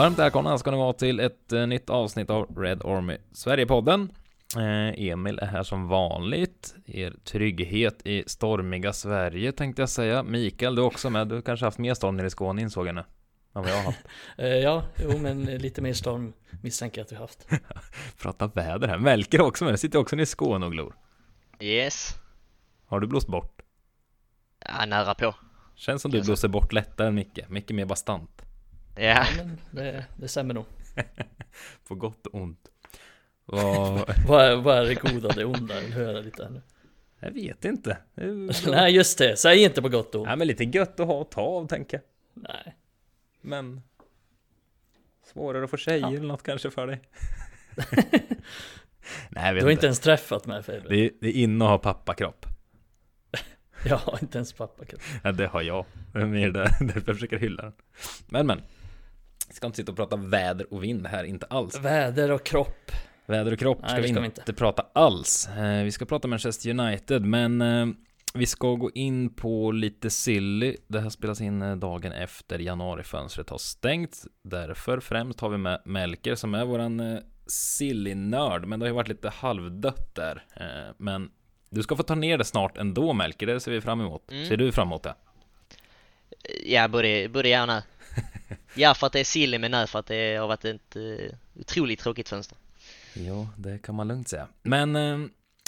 Varmt välkomna ska ni vara till ett eh, nytt avsnitt av Red Army Sverigepodden. Eh, Emil är här som vanligt. Er trygghet i stormiga Sverige tänkte jag säga. Mikael, du är också med. Du kanske haft mer storm nere i Skåne insåg jag nu. Än vad jag har haft. Eh, ja, jo men lite mer storm misstänker jag att vi haft. Prata väder här. Melker också med. Sitter också nere i Skåne och glor. Yes. Har du blåst bort? Ja, nära på. Känns som du blåser bort lättare än Micke. Mycket mer bastant. Ja, Ja, men det, det stämmer nog. På gott och ont. Vad... Vad är, vad är det goda, det onda? Jag vill höra lite här nu. Jag vet inte. Det Nej just det, säg inte på gott och ont. Nej men lite gött att ha och ta av tänker jag. Nej. Men Svårare att få tjejer eller något kanske för dig? Nej jag vet Du har inte. ens träffat mig Fredrik. Det, är, det är inne att ha pappakropp. Jag har inte ens pappa. Ja det har jag. Det är mer där, därför jag försöker hylla den. Men men. Vi ska inte sitta och prata väder och vind här, inte alls. Väder och kropp. Väder och kropp Nej, ska, det vi, ska vi inte inte. prata alls. Eh, vi ska prata Manchester United, men eh, vi ska gå in på lite silly. Det här spelas in eh, dagen efter januarifönstret har stängt. Därför främst har vi med Melker som är våran silly-nörd. Men det har ju varit lite halvdött där. Men du ska få ta ner det snart ändå Melker, det ser vi fram emot. Mm. Ser du fram emot det? ja både, både ja och nej. Ja för att det är silly men nej för att det har varit ett uh, otroligt tråkigt fönster. Ja, det kan man lugnt säga. Men eh,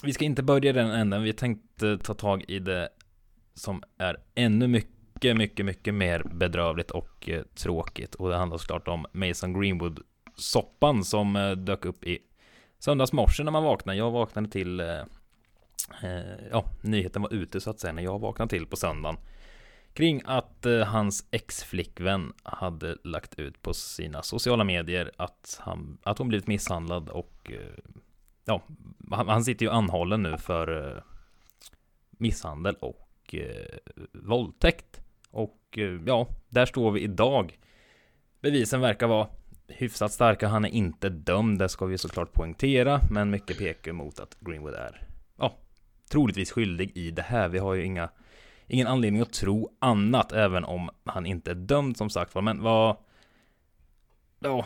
vi ska inte börja i den änden. Vi tänkte ta tag i det som är ännu mycket, mycket, mycket mer bedrövligt och eh, tråkigt. Och det handlar såklart om Mason Greenwood-soppan som eh, dök upp i söndags morse när man vaknade. Jag vaknade till, eh, eh, ja, nyheten var ute så att säga när jag vaknade till på söndagen. Kring att eh, hans ex-flickvän hade lagt ut på sina sociala medier att, han, att hon blivit misshandlad och eh, ja, han, han sitter ju anhållen nu för eh, misshandel och eh, våldtäkt. Och eh, ja, där står vi idag. Bevisen verkar vara hyfsat starka. Han är inte dömd, det ska vi såklart poängtera, men mycket pekar mot att Greenwood är ja, troligtvis skyldig i det här. Vi har ju inga ingen anledning att tro annat, även om han inte är dömd som sagt var. Men vad... Ja,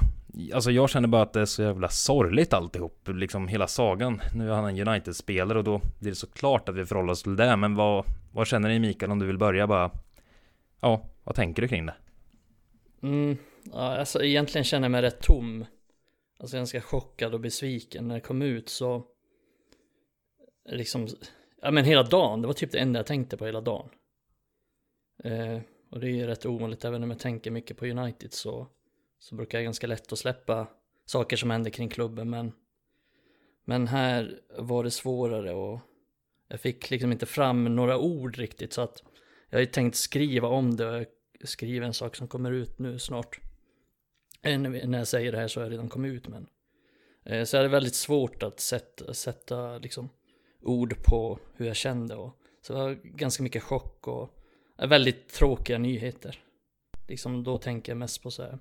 alltså jag känner bara att det är så jävla sorgligt alltihop, liksom hela sagan. Nu är han en United-spelare och då blir det såklart att vi förhåller oss till det. Men vad, vad känner ni Mikael om du vill börja bara? Ja, vad tänker du kring det? Mm, ja, alltså egentligen känner jag mig rätt tom. Alltså ganska chockad och besviken när det kom ut så liksom, ja men hela dagen, det var typ det enda jag tänkte på hela dagen. Eh, och det är ju rätt ovanligt, även om jag tänker mycket på United så, så brukar jag ganska lätt att släppa saker som händer kring klubben. Men men här var det svårare och jag fick liksom inte fram några ord riktigt. Så att jag har ju tänkt skriva om det. Och jag skriver en sak som kommer ut nu snart. Eh, När när jag säger det här så har jag redan kommit ut men eh, så är det väldigt svårt att sätta, sätta liksom ord på hur jag kände och så det var ganska mycket chock och väldigt tråkiga nyheter. Liksom då tänker jag mest på så här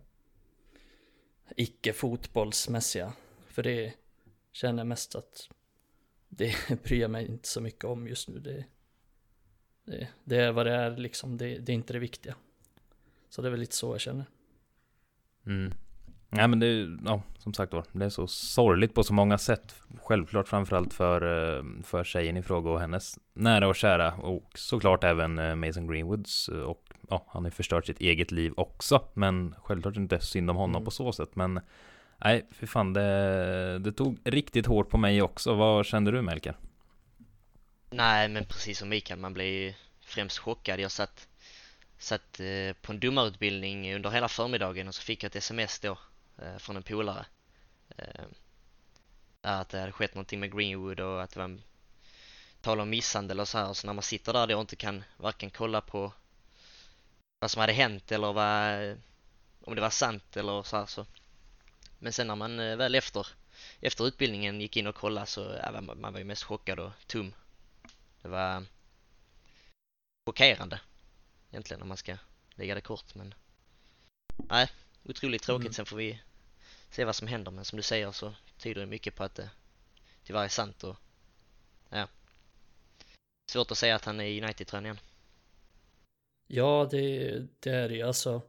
icke fotbollsmässiga för det känner jag mest att det bryr jag mig inte så mycket om just nu. Det, det, det är vad det är liksom, det, det är inte det viktiga. Så det är väl lite så jag känner. Mm. Nej men det är, ja, som sagt var, det är så sorgligt på så många sätt. Självklart framförallt för, eh, för tjejen i fråga och hennes nära och kära. Och såklart även eh, Mason Greenwoods. eh, Och ja, han har ju förstört sitt eget liv också. Men självklart inte synd om honom Mm. på så sätt. Men nej, för fan det, det tog riktigt hårt på mig också. Vad kände du Melker? Nej men precis som Mikael, man blir ju främst chockad. Jag satt, satt på en domarutbildning under hela förmiddagen och så fick jag ett sms då från en polare. Eh, att det hade skett någonting med Greenwood och att det var en tal om misshandel och så här. Så när man sitter där då och inte kan varken kolla på vad som hade hänt eller vad, om det var sant eller så här så. Men sen när man eh, väl efter, efter utbildningen gick in och kollade så ja, man, man var ju mest chockad och tom. Det var chockerande egentligen om man ska lägga det kort men nej, otroligt tråkigt. Mm. Sen får vi se vad som händer men som du säger så tyder det mycket på att det tyvärr är sant och ja. Svårt att säga att han är i United-tröjan igen. Ja, det, det är det ju. Alltså,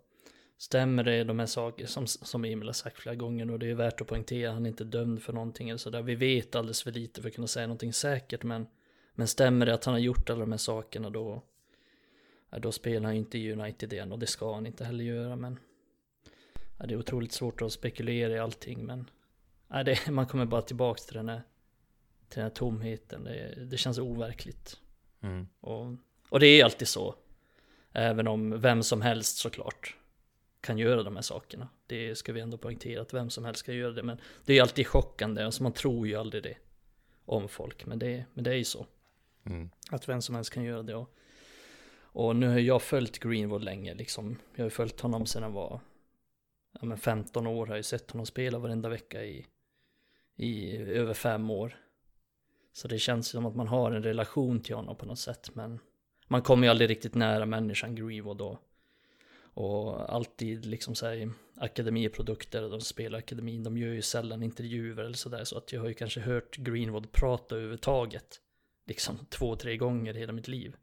Stämmer det de här sakerna som, som Emil har sagt flera gånger och det är värt att poängtera, han är inte dömd för någonting eller sådär. Vi vet alldeles för lite för att kunna säga någonting säkert men, men stämmer det att han har gjort alla de här sakerna då, ja, då spelar han inte i United igen och det ska han inte heller göra men ja, det är otroligt svårt att spekulera i allting men ja, det, man kommer bara tillbaka till den här, till den här tomheten. Det, det känns overkligt. Mm. Och, och det är alltid så. Även om vem som helst såklart kan göra de här sakerna. Det ska vi ändå poängtera att vem som helst kan göra det. Men det är alltid chockande, alltså man tror ju aldrig det om folk. Men det, men det är ju så. Mm. Att vem som helst kan göra det. Och, och nu har jag följt Greenwood länge liksom. Jag har följt honom sedan han var ja, men 15 år. Har jag sett honom spela varenda vecka i, i över fem år. Så det känns som att man har en relation till honom på något sätt. Men man kommer ju aldrig riktigt nära människan Greenwood då. Och alltid liksom såhär akademiprodukter, de spelar akademin, de gör ju sällan intervjuer eller sådär. Så att jag har ju kanske hört Greenwood prata överhuvudtaget. Liksom två, tre gånger i hela mitt liv.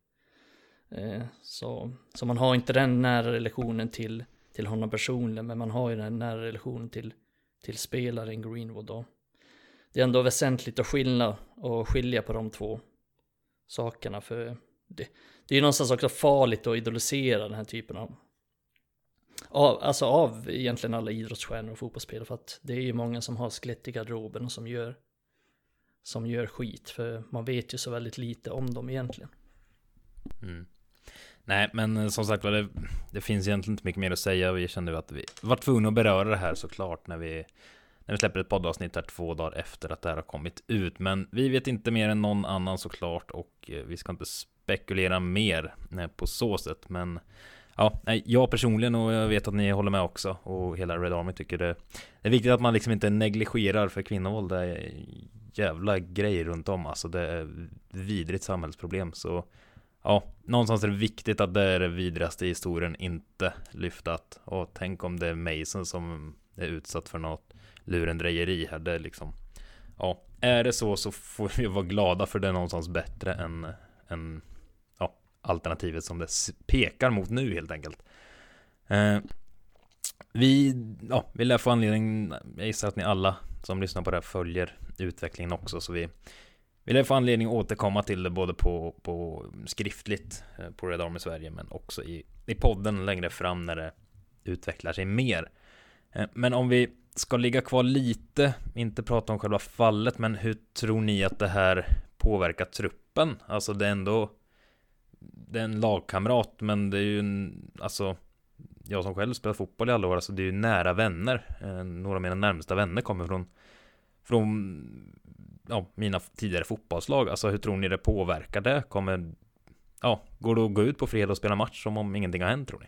Eh, så, så man har inte den nära relationen till, till honom personligen, men man har ju den nära relationen till, till spelaren Greenwood då. Det är ändå väsentligt att skilja, och skilja på de två sakerna, för det, det är ju någonstans också farligt att idolisera den här typen av av, alltså av egentligen alla idrottsstjärnor och fotbollsspelare för att det är ju många som har skelett i garderoben och som gör som gör skit för man vet ju så väldigt lite om dem egentligen. Mm. Nej, men eh, som sagt det, det finns egentligen inte mycket mer att säga. Vi kände att vi var tvungna att beröra det här såklart när vi när vi släpper ett poddavsnitt här två dagar efter att det här har kommit ut. Men vi vet inte mer än någon annan såklart och eh, vi ska inte spekulera mer eh, på så sätt. Men ja, jag personligen och jag vet att ni håller med också och hela Red Army tycker det, det är viktigt att man liksom inte negligerar för kvinnovåld. Det är jävla grej runt om alltså. Det är vidrigt samhällsproblem så ja, någonstans är det viktigt att det är det vidrigaste i historien inte lyftat. Och tänk om det är Mason som är utsatt för något lurendrejeri här. Det är liksom, ja, är det så så får vi vara glada för det är någonstans bättre än, än ja, alternativet som det pekar mot nu helt enkelt. Eh, vi, ja, vi lär få anledning, jag gissar att ni alla som lyssnar på det här följer utvecklingen också, så vi vi lär få anledning att återkomma till det både på, på skriftligt eh, på Red Army Sverige men också i, i podden längre fram när det utvecklar sig mer. Eh, men om vi ska ligga kvar lite, inte prata om själva fallet, men hur tror ni att det här påverkar truppen? Alltså det är ändå det är en lagkamrat, men det är ju en, alltså jag som själv spelat fotboll i alla år, alltså det är ju nära vänner. Eh, några av mina närmsta vänner kommer från från ja, mina tidigare fotbollslag. Alltså hur tror ni det påverkar det? Kommer, ja, går det att gå ut på fredag och spela match som om ingenting har hänt tror ni?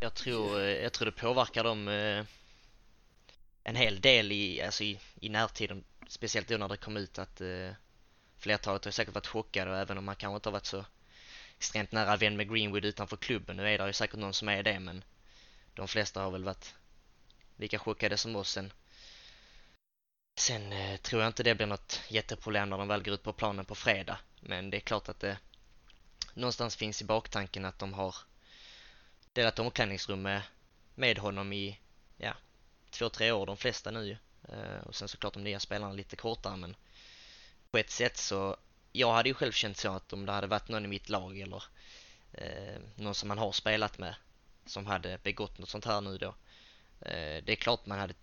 Jag tror, eh, jag tror det påverkar dem eh, en hel del i, alltså i, i närtiden. Speciellt då när det kom ut att eh, flertalet har säkert varit chockade och även om man kanske inte har varit så extremt nära vän med Greenwood utanför klubben. Nu är det ju säkert någon som är det men de flesta har väl varit lika chockade som oss. Sen Sen eh, tror jag inte det blir något jätteproblem när de väl går ut på planen på fredag. Men det är klart att det någonstans finns i baktanken att de har delat omklädningsrum med, med honom i, ja, två, tre år de flesta nu eh, Och sen såklart de nya spelarna lite kortare men på ett sätt så, jag hade ju själv känt så att om det hade varit någon i mitt lag eller eh, någon som man har spelat med som hade begått något sånt här nu då. Eh, det är klart man hade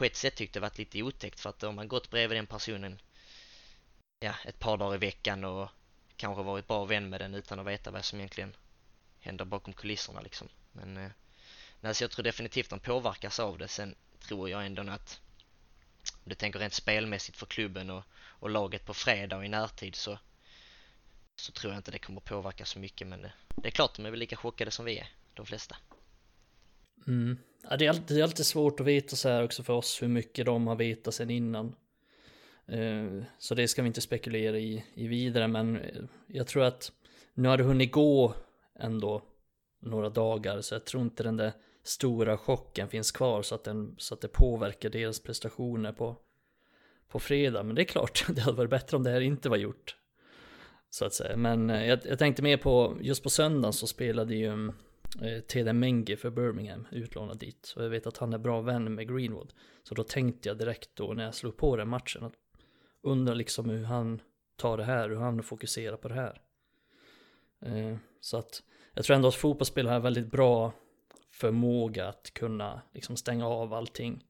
på ett sätt tyckte det varit lite otäckt för att om man gått bredvid den personen ja, ett par dagar i veckan och kanske varit bra vän med den utan att veta vad som egentligen händer bakom kulisserna liksom. Men eh, alltså jag tror definitivt de påverkas av det. Sen tror jag ändå att om du tänker rent spelmässigt för klubben och, och laget på fredag och i närtid så så tror jag inte det kommer påverka så mycket men det, det är klart de är väl lika chockade som vi är, de flesta. Mm. Ja, det, är alltid, det är alltid svårt att veta så här också för oss hur mycket de har vetat sen innan. Uh, så det ska vi inte spekulera i, i vidare, men eh, jag tror att nu har det hunnit gå ändå några dagar, så jag tror inte den där stora chocken finns kvar så att, den, så att det påverkar deras prestationer på, på fredag. Men det är klart, det hade varit bättre om det här inte var gjort. Så att säga. Men eh, jag, jag tänkte mer på, just på söndagen så spelade ju mm, Eh, Teden Menge för Birmingham utlånad dit. Och jag vet att han är bra vän med Greenwood. Så då tänkte jag direkt då när jag slog på den matchen att undra liksom hur han tar det här, hur han fokuserar på det här. Eh, så att jag tror ändå att fotbollsspelare har väldigt bra förmåga att kunna liksom stänga av allting.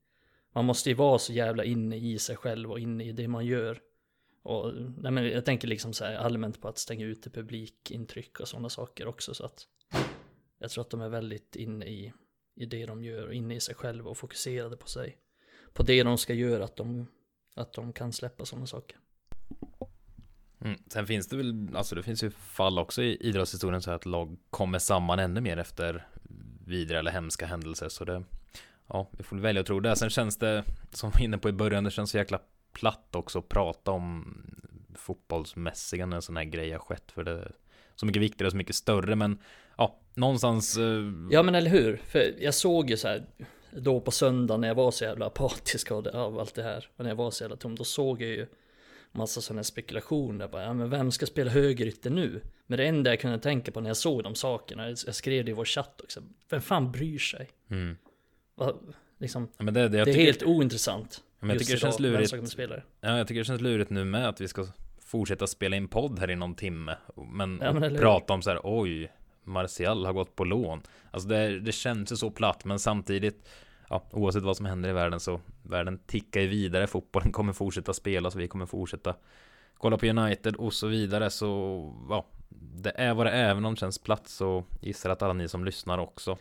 Man måste ju vara så jävla inne i sig själv och inne i det man gör. Och nej men jag tänker liksom så här allmänt på att stänga ute publikintryck och sådana saker också så att jag tror att de är väldigt inne i, i det de gör inne i sig själva och fokuserade på sig. På det de ska göra, att de, att de kan släppa sådana saker. Mm. Sen finns det väl, alltså det finns ju fall också i idrottshistorien så att lag kommer samman ännu mer efter vidare eller hemska händelser. Så det, ja, vi får välja att tro det. Sen känns det, som vi var inne på i början, det känns så jäkla platt också att prata om fotbollsmässiga när en sån här grej har skett. För det är så mycket viktigare och så mycket större. Men ja, någonstans. Uh... Ja, men eller hur? För jag såg ju så här då på söndag när jag var så jävla apatisk av, det, av allt det här. Och när jag var så jävla tom, då såg jag ju massa sådana spekulationer. Bara, ja, men vem ska spela högerytter nu? Men det enda jag kunde tänka på när jag såg de sakerna, jag skrev det i vår chatt också. Vem fan bryr sig? Mm. Va, liksom, ja, det, det, det är tycker, helt ointressant. Men jag tycker det känns lurigt. Ja, jag tycker det känns lurigt nu med att vi ska fortsätta spela in podd här i någon timme. Men, ja, men prata om så här, oj, Martial har gått på lån. Alltså det, det känns ju så platt, men samtidigt ja, oavsett vad som händer i världen så världen tickar ju vidare, fotbollen kommer fortsätta spela så vi kommer fortsätta kolla på United och så vidare så ja, det är vad det är, även om det känns platt så gissar att alla ni som lyssnar också.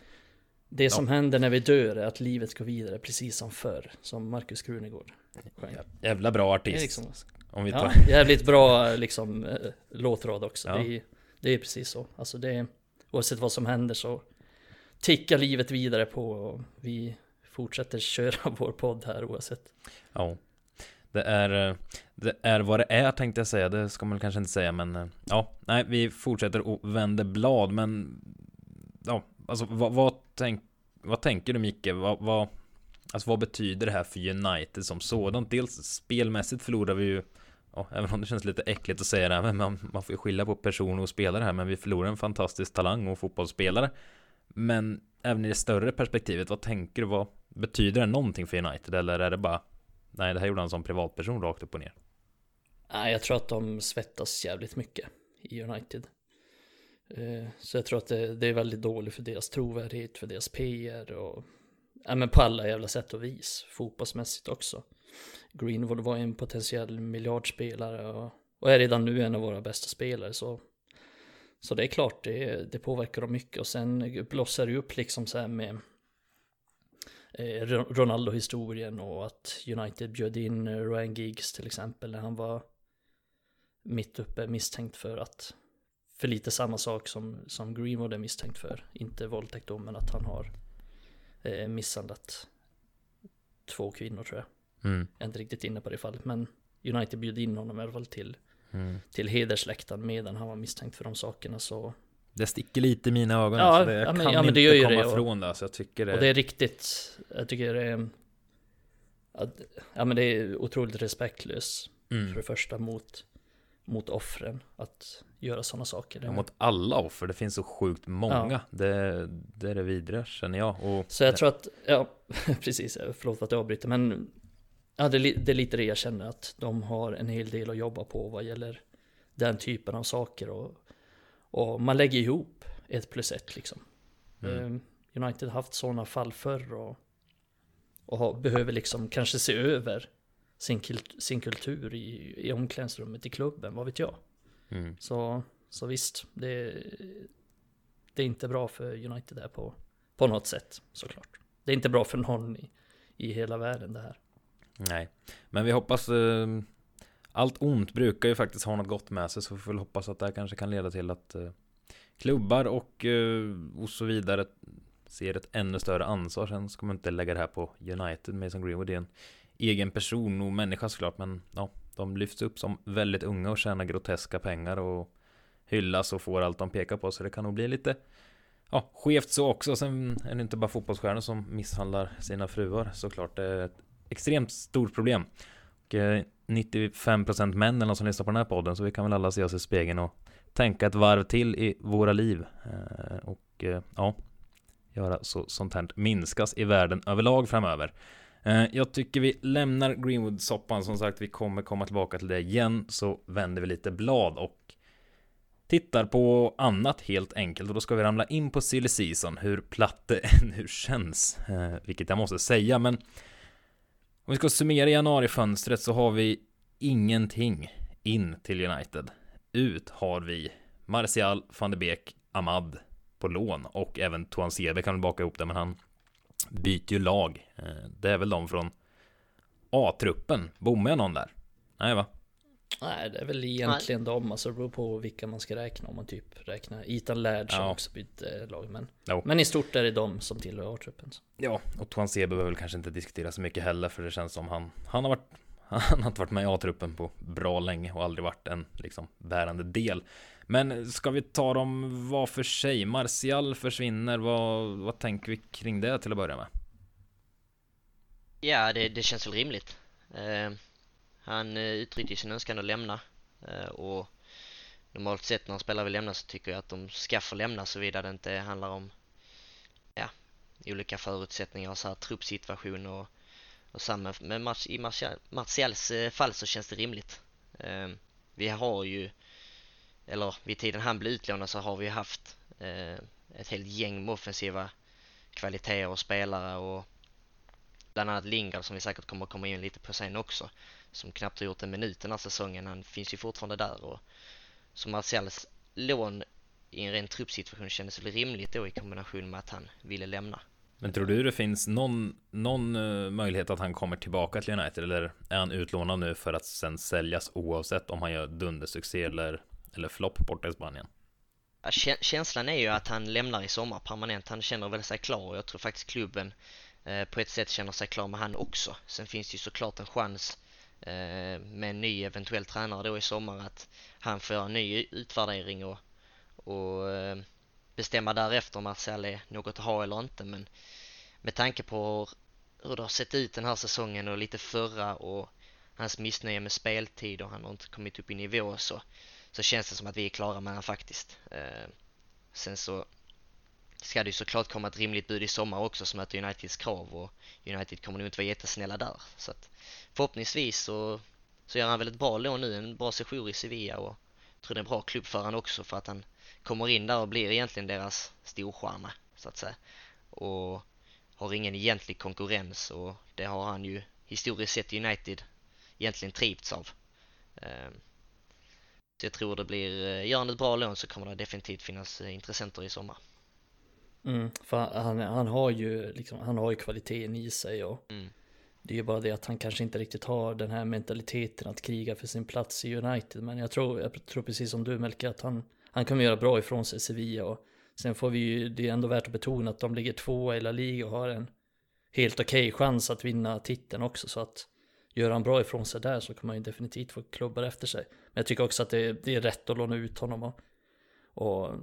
Det ja. som händer när vi dör är att livet går vidare precis som förr, som Markus Krunegård. Jävla bra artist. Liksom, om vi tar... ja, jävligt bra liksom äh, låtrad också. Ja. Det, är, det är precis så. Alltså det är, oavsett vad som händer så tickar livet vidare på och vi fortsätter köra vår podd här oavsett. Ja, det är, eh, det är vad det är tänkte jag säga. Det ska man kanske inte säga, men eh, ja, nej, vi fortsätter och vänder blad, men ja, alltså vad, vad, tänk, vad tänker du Micke? Vad, vad, alltså vad betyder det här för United som sådant? Dels spelmässigt förlorar vi ju Ja, även om det känns lite äckligt att säga det här, men man, man får ju skilja på person och spelare här, men vi förlorar en fantastisk talang och fotbollsspelare. Men även i det större perspektivet, vad tänker du? Vad betyder det någonting för United? Eller är det bara Nej, det här gjorde han som privatperson rakt upp och ner. Nej, jag tror att de svettas jävligt mycket i United. Eh, så jag tror att det, är väldigt dåligt för deras trovärdighet, för deras PR och ja, men på alla jävla sätt och vis. Fotbollsmässigt också. Greenwood var en potentiell miljardspelare och, och är redan nu en av våra bästa spelare. Så så det är klart, det, det påverkar dem mycket och sen blossar det upp liksom så här med eh, Ronaldo-historien och att United bjöd in eh, Ryan Giggs till exempel när han var mitt uppe misstänkt för att för lite samma sak som, som Greenwood är misstänkt för. Inte våldtäkt då, men att han har eh, misshandlat två kvinnor tror jag. Mm. Jag är inte riktigt inne på det fallet, men United bjöd in honom i alla fall till mm. till hedersläktaren medan han var misstänkt för de sakerna så det sticker lite i mina ögon. Ja, alltså det, jag ja, men, kan ja, det inte komma ifrån det. Alltså jag tycker det... Och det är riktigt. Jag tycker det är... Ja men det är otroligt respektlöst. Mm. För det första mot, mot offren. Att göra sådana saker. Ja, mot alla offer. Det finns så sjukt många. Ja. Det, det är det vidriga känner jag. Och så jag tror att, ja precis. Förlåt för att jag avbryter. Men ja, det, det är lite det jag känner. Att de har en hel del att jobba på vad gäller den typen av saker. Och, och man lägger ihop ett plus ett liksom. Mm. Ehm, United har haft sådana fall förr och, och har, behöver liksom kanske se över sin, sin kultur i, i omklädningsrummet i klubben, vad vet jag. Mm. Så, så visst, det, det är inte bra för United där på, på något sätt såklart. Det är inte bra för någon i, i hela världen det här. Nej, men vi hoppas eh, allt ont brukar ju faktiskt ha något gott med sig så vi får väl hoppas att det här kanske kan leda till att eh, klubbar och, eh, och så vidare ser ett ännu större ansvar. Sen ska man inte lägga det här på United. Mason Greenwood är en egen person och människa såklart men ja, de lyfts upp som väldigt unga och tjänar groteska pengar och hyllas och får allt de pekar på så det kan nog bli lite ja, skevt så också. Sen är det inte bara fotbollsstjärnor som misshandlar sina fruar såklart. Det är ett extremt stort problem. Och, eh, 95% män eller någon som lyssnar på den här podden så vi kan väl alla se oss i spegeln och tänka ett varv till i våra liv. Eh, och eh, ja, göra så sånt här minskas i världen överlag framöver. Jag tycker vi lämnar Greenwood-soppan som sagt. Vi kommer komma tillbaka till det igen. Så vänder vi lite blad och tittar på annat helt enkelt. Och då ska vi ramla in på silly season. Hur platt det nu känns. Vilket jag måste säga. Men om vi ska summera januarifönstret så har vi ingenting in till United. Ut har vi Martial, van de Beek, Ahmad på lån och även Toan Sebe kan väl baka ihop det men han byter ju lag. Eh, det är väl de från A-truppen. Bommar jag någon där? Nej va? Nej, det är väl egentligen Nej. de. Alltså det beror på vilka man ska räkna. Om man typ räknar Ethan Laird som ja. också byter lag. Men, jo. men i stort är det de som tillhör A-truppen. Ja, och Tuan Sebe behöver väl kanske inte diskutera så mycket heller. För det känns som han, han har varit han har inte varit med i A-truppen på bra länge och aldrig varit en liksom bärande del. Men ska vi ta dem var för sig? Martial försvinner, vad, vad tänker vi kring det till att börja med? Ja, det, det känns väl rimligt. Uh, han eh, uttryckte sin önskan att lämna eh, och normalt sett när en spelare vill lämna så tycker jag att de ska få lämna såvida det inte handlar om ja, olika förutsättningar och så här truppsituation och, och samma med match i Martials eh, fall så känns det rimligt. Ehm, vi har ju eller vid tiden han blev utlånad så har vi haft ett helt gäng med offensiva kvaliteter och spelare och bland annat Lingard som vi säkert kommer att komma in lite på sen också som knappt har gjort en minut den här säsongen. Han finns ju fortfarande där och som Marcials lån i en ren truppsituation kändes väl rimligt då i kombination med att han ville lämna. Men tror du det finns någon, någon uh, möjlighet att han kommer tillbaka till United eller är han utlånad nu för att sen säljas oavsett om han gör dundersuccé eller eller flopp borta i Spanien. Ja, känslan är ju att han lämnar i sommar permanent. Han känner väl sig klar och jag tror faktiskt klubben eh, på ett sätt känner sig klar med han också. Sen finns det ju såklart en chans eh, Eh, med en ny eventuell tränare då i sommar att han får göra en ny utvärdering och, och eh, bestämma därefter om Marcel är något att ha eller inte. Men med tanke på hur det har sett ut den här säsongen och lite förra och hans missnöje med speltid och han har inte kommit upp i nivå så så känns det som att vi är klara med honom faktiskt. Eh, sen så ska det ju såklart komma ett rimligt bud i sommar också som möter Uniteds krav och United kommer nog inte vara jättesnälla där. Så att förhoppningsvis så, så gör han väl ett bra lån nu, en bra sejour i Sevilla och jag tror det är en bra klubb för han också för att han kommer in där och blir egentligen deras storstjärna så att säga. Och har ingen egentlig konkurrens och det har han ju historiskt sett i United egentligen trivts av. Eh, så jag tror det blir, eh, gör han ett bra lån så kommer det definitivt finnas eh, intressenter i sommar. Mm, för han, han har ju liksom, han har ju kvaliteten i sig och mm. det är ju bara det att han kanske inte riktigt har den här mentaliteten att kriga för sin plats i United. Men jag tror, jag tror precis som du Melke att han, han kommer göra bra ifrån sig i Sevilla och sen får vi ju, det är ändå värt att betona att de ligger två i La Liga och har en helt okej okay chans att vinna titeln också så att gör han bra ifrån sig där så kommer han ju definitivt få klubbar efter sig. Men jag tycker också att det, det är rätt att låna ut honom och, och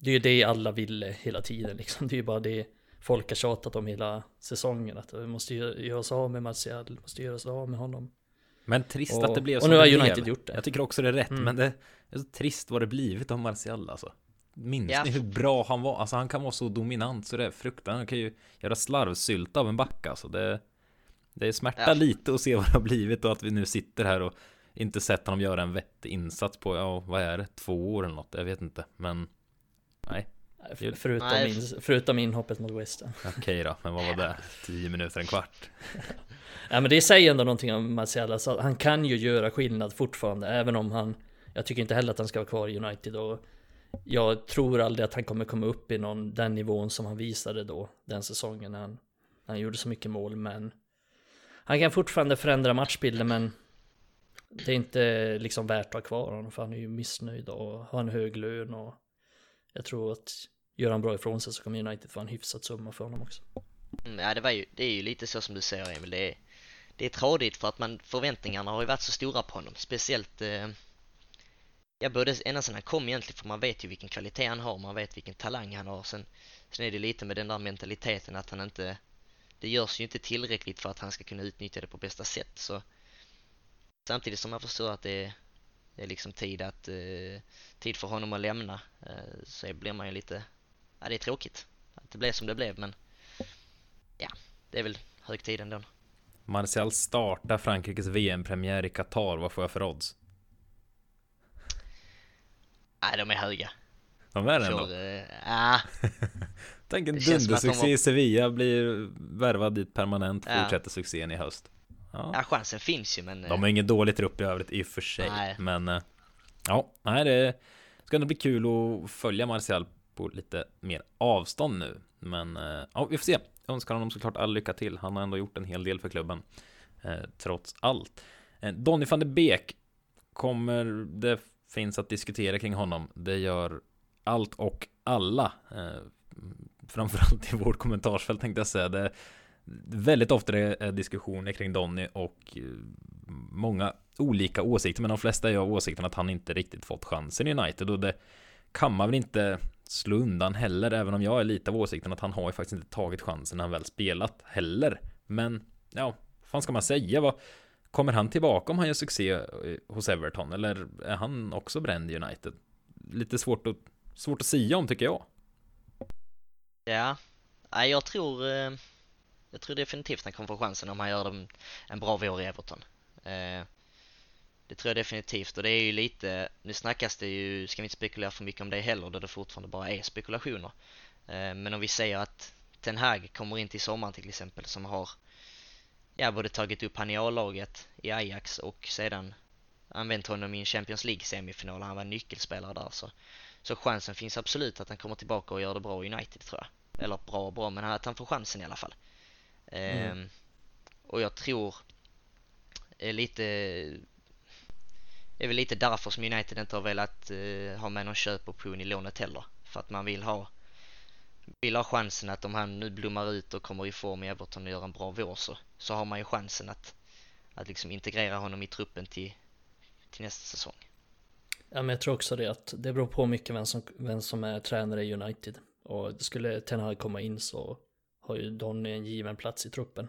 det är ju det alla ville hela tiden liksom. Det är ju bara det folk har tjatat om hela säsongen att vi måste göra oss av med Martial, vi måste göra oss av med honom. Men trist och, att det blev så Och nu har United blev. gjort det. Jag tycker också det är rätt, mm. men det är så trist vad det blivit om Martial alltså. Minns ja. ni hur bra han var? Alltså han kan vara så dominant så det är fruktansvärt. Han kan ju göra slarvsylta av en back alltså. Det, det smärtar ja. lite att se vad det har blivit och att vi nu sitter här och inte sett honom göra en vettig insats på, ja vad är det, två år eller något, jag vet inte, men nej. Förutom, nej. In, förutom inhoppet mot Western. Okej då, men vad var det? Tio minuter, en kvart? ja men det säger ändå någonting om Marcial, alltså, han kan ju göra skillnad fortfarande, även om han Jag tycker inte heller att han ska vara kvar i United och Jag tror aldrig att han kommer komma upp i någon, den nivån som han visade då, den säsongen när han, när han gjorde så mycket mål, men Han kan fortfarande förändra matchbilden men det är inte liksom värt att ha kvar honom för han är ju missnöjd och har en hög lön och jag tror att gör han bra ifrån sig så kommer United få en hyfsad summa för honom också. Mm, ja, det, var ju, det är ju lite så som du säger Emil. Det är, det är tradigt för att man, förväntningarna har ju varit så stora på honom. Speciellt, eh, ja både ända sedan han kom egentligen för man vet ju vilken kvalitet han har, man vet vilken talang han har. Sen, sen är det lite med den där mentaliteten att han inte, det görs ju inte tillräckligt för att han ska kunna utnyttja det på bästa sätt. Så Samtidigt som man förstår att det är, det är liksom tid att eh, tid för honom att lämna eh, så blir man ju lite, ja det är tråkigt. att det blev som det blev men ja, det är väl hög tid ändå. Martial startar Frankrikes VM-premiär i Qatar. Vad får jag för odds? Nej, de är höga. De är det ändå? Får, eh, ja, Tänk en dundersuccé i Sevilla, blir värvad dit permanent, Ja. fortsätter succén i höst. Ja. ja, chansen finns ju men... eh, De har ingen dålig trupp i övrigt i och för sig. Nej. Men eh, ja, nej, det ska ändå bli kul att följa Martial på lite mer avstånd nu. Men eh, ja, vi får se. Jag önskar honom såklart all lycka till. Han har ändå gjort en hel del för klubben. Eh, trots allt. Eh, Donny van de Beek kommer det finns att diskutera kring honom. Det gör allt och alla. Eh, framförallt i vårt kommentarsfält tänkte jag säga. Det väldigt ofta det är diskussioner kring Donny och eh, många olika åsikter, men de flesta är av åsikten att han inte riktigt fått chansen i United och det kan man väl inte slå undan heller, även om jag är lite av åsikten att han har ju faktiskt inte tagit chansen när han väl spelat heller. Men ja, vad fan ska man säga? Vad, kommer han tillbaka om han gör succé eh, hos Everton eller är han också bränd i United? Lite svårt att, svårt att säga om tycker jag. Ja, nej jag tror, eh, jag tror definitivt han kommer få chansen om han gör en, en bra vår i Everton. Eh, Det tror jag definitivt och det är ju lite, nu snackas det ju, ska vi inte spekulera för mycket om det heller då det fortfarande bara är spekulationer. Eh, Men om vi säger att Ten Hag kommer in till sommaren till exempel som har ja, både tagit upp han i A-laget i Ajax och sedan använt honom i en Champions League semifinal, han var nyckelspelare där så så chansen finns absolut att han kommer tillbaka och gör det bra i United tror jag. Eller bra och bra, men att han får chansen i alla fall. Mm. Ehm, och jag tror är lite är väl lite därför som United inte har velat eh, ha med någon köpoption i lånet heller. För att man vill ha vill ha chansen att om han nu blommar ut och kommer i form i Everton och gör en bra vår så, så har man ju chansen att, att liksom integrera honom i truppen till, till nästa säsong. Ja, men jag tror också det att det beror på mycket vem som, vem som är tränare i United. Och skulle Ten Hag komma in så har ju Donny en given plats i truppen.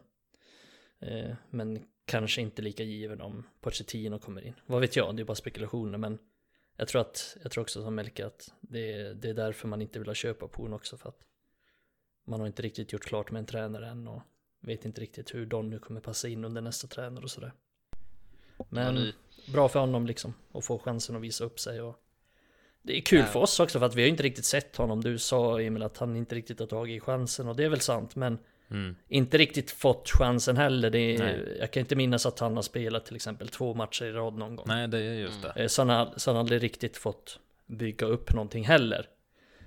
Eh, men kanske inte lika given om Pochettino kommer in. Vad vet jag, det är bara spekulationer men jag tror att, jag tror också som Melke att det är, det är därför man inte vill ha köpa Poon också för att man har inte riktigt gjort klart med en tränare än och vet inte riktigt hur Donny kommer passa in under nästa tränare och sådär. Men bra för honom liksom att få chansen att visa upp sig och det är kul Ja. för oss också för att vi har inte riktigt sett honom. Du sa Emil att han inte riktigt har tagit chansen och det är väl sant men Mm. inte riktigt fått chansen heller. Är, Nej. jag kan inte minnas att han har spelat till exempel två matcher i rad någon gång. Nej, det är just det. Eh, Så han, så han har aldrig riktigt fått bygga upp någonting heller.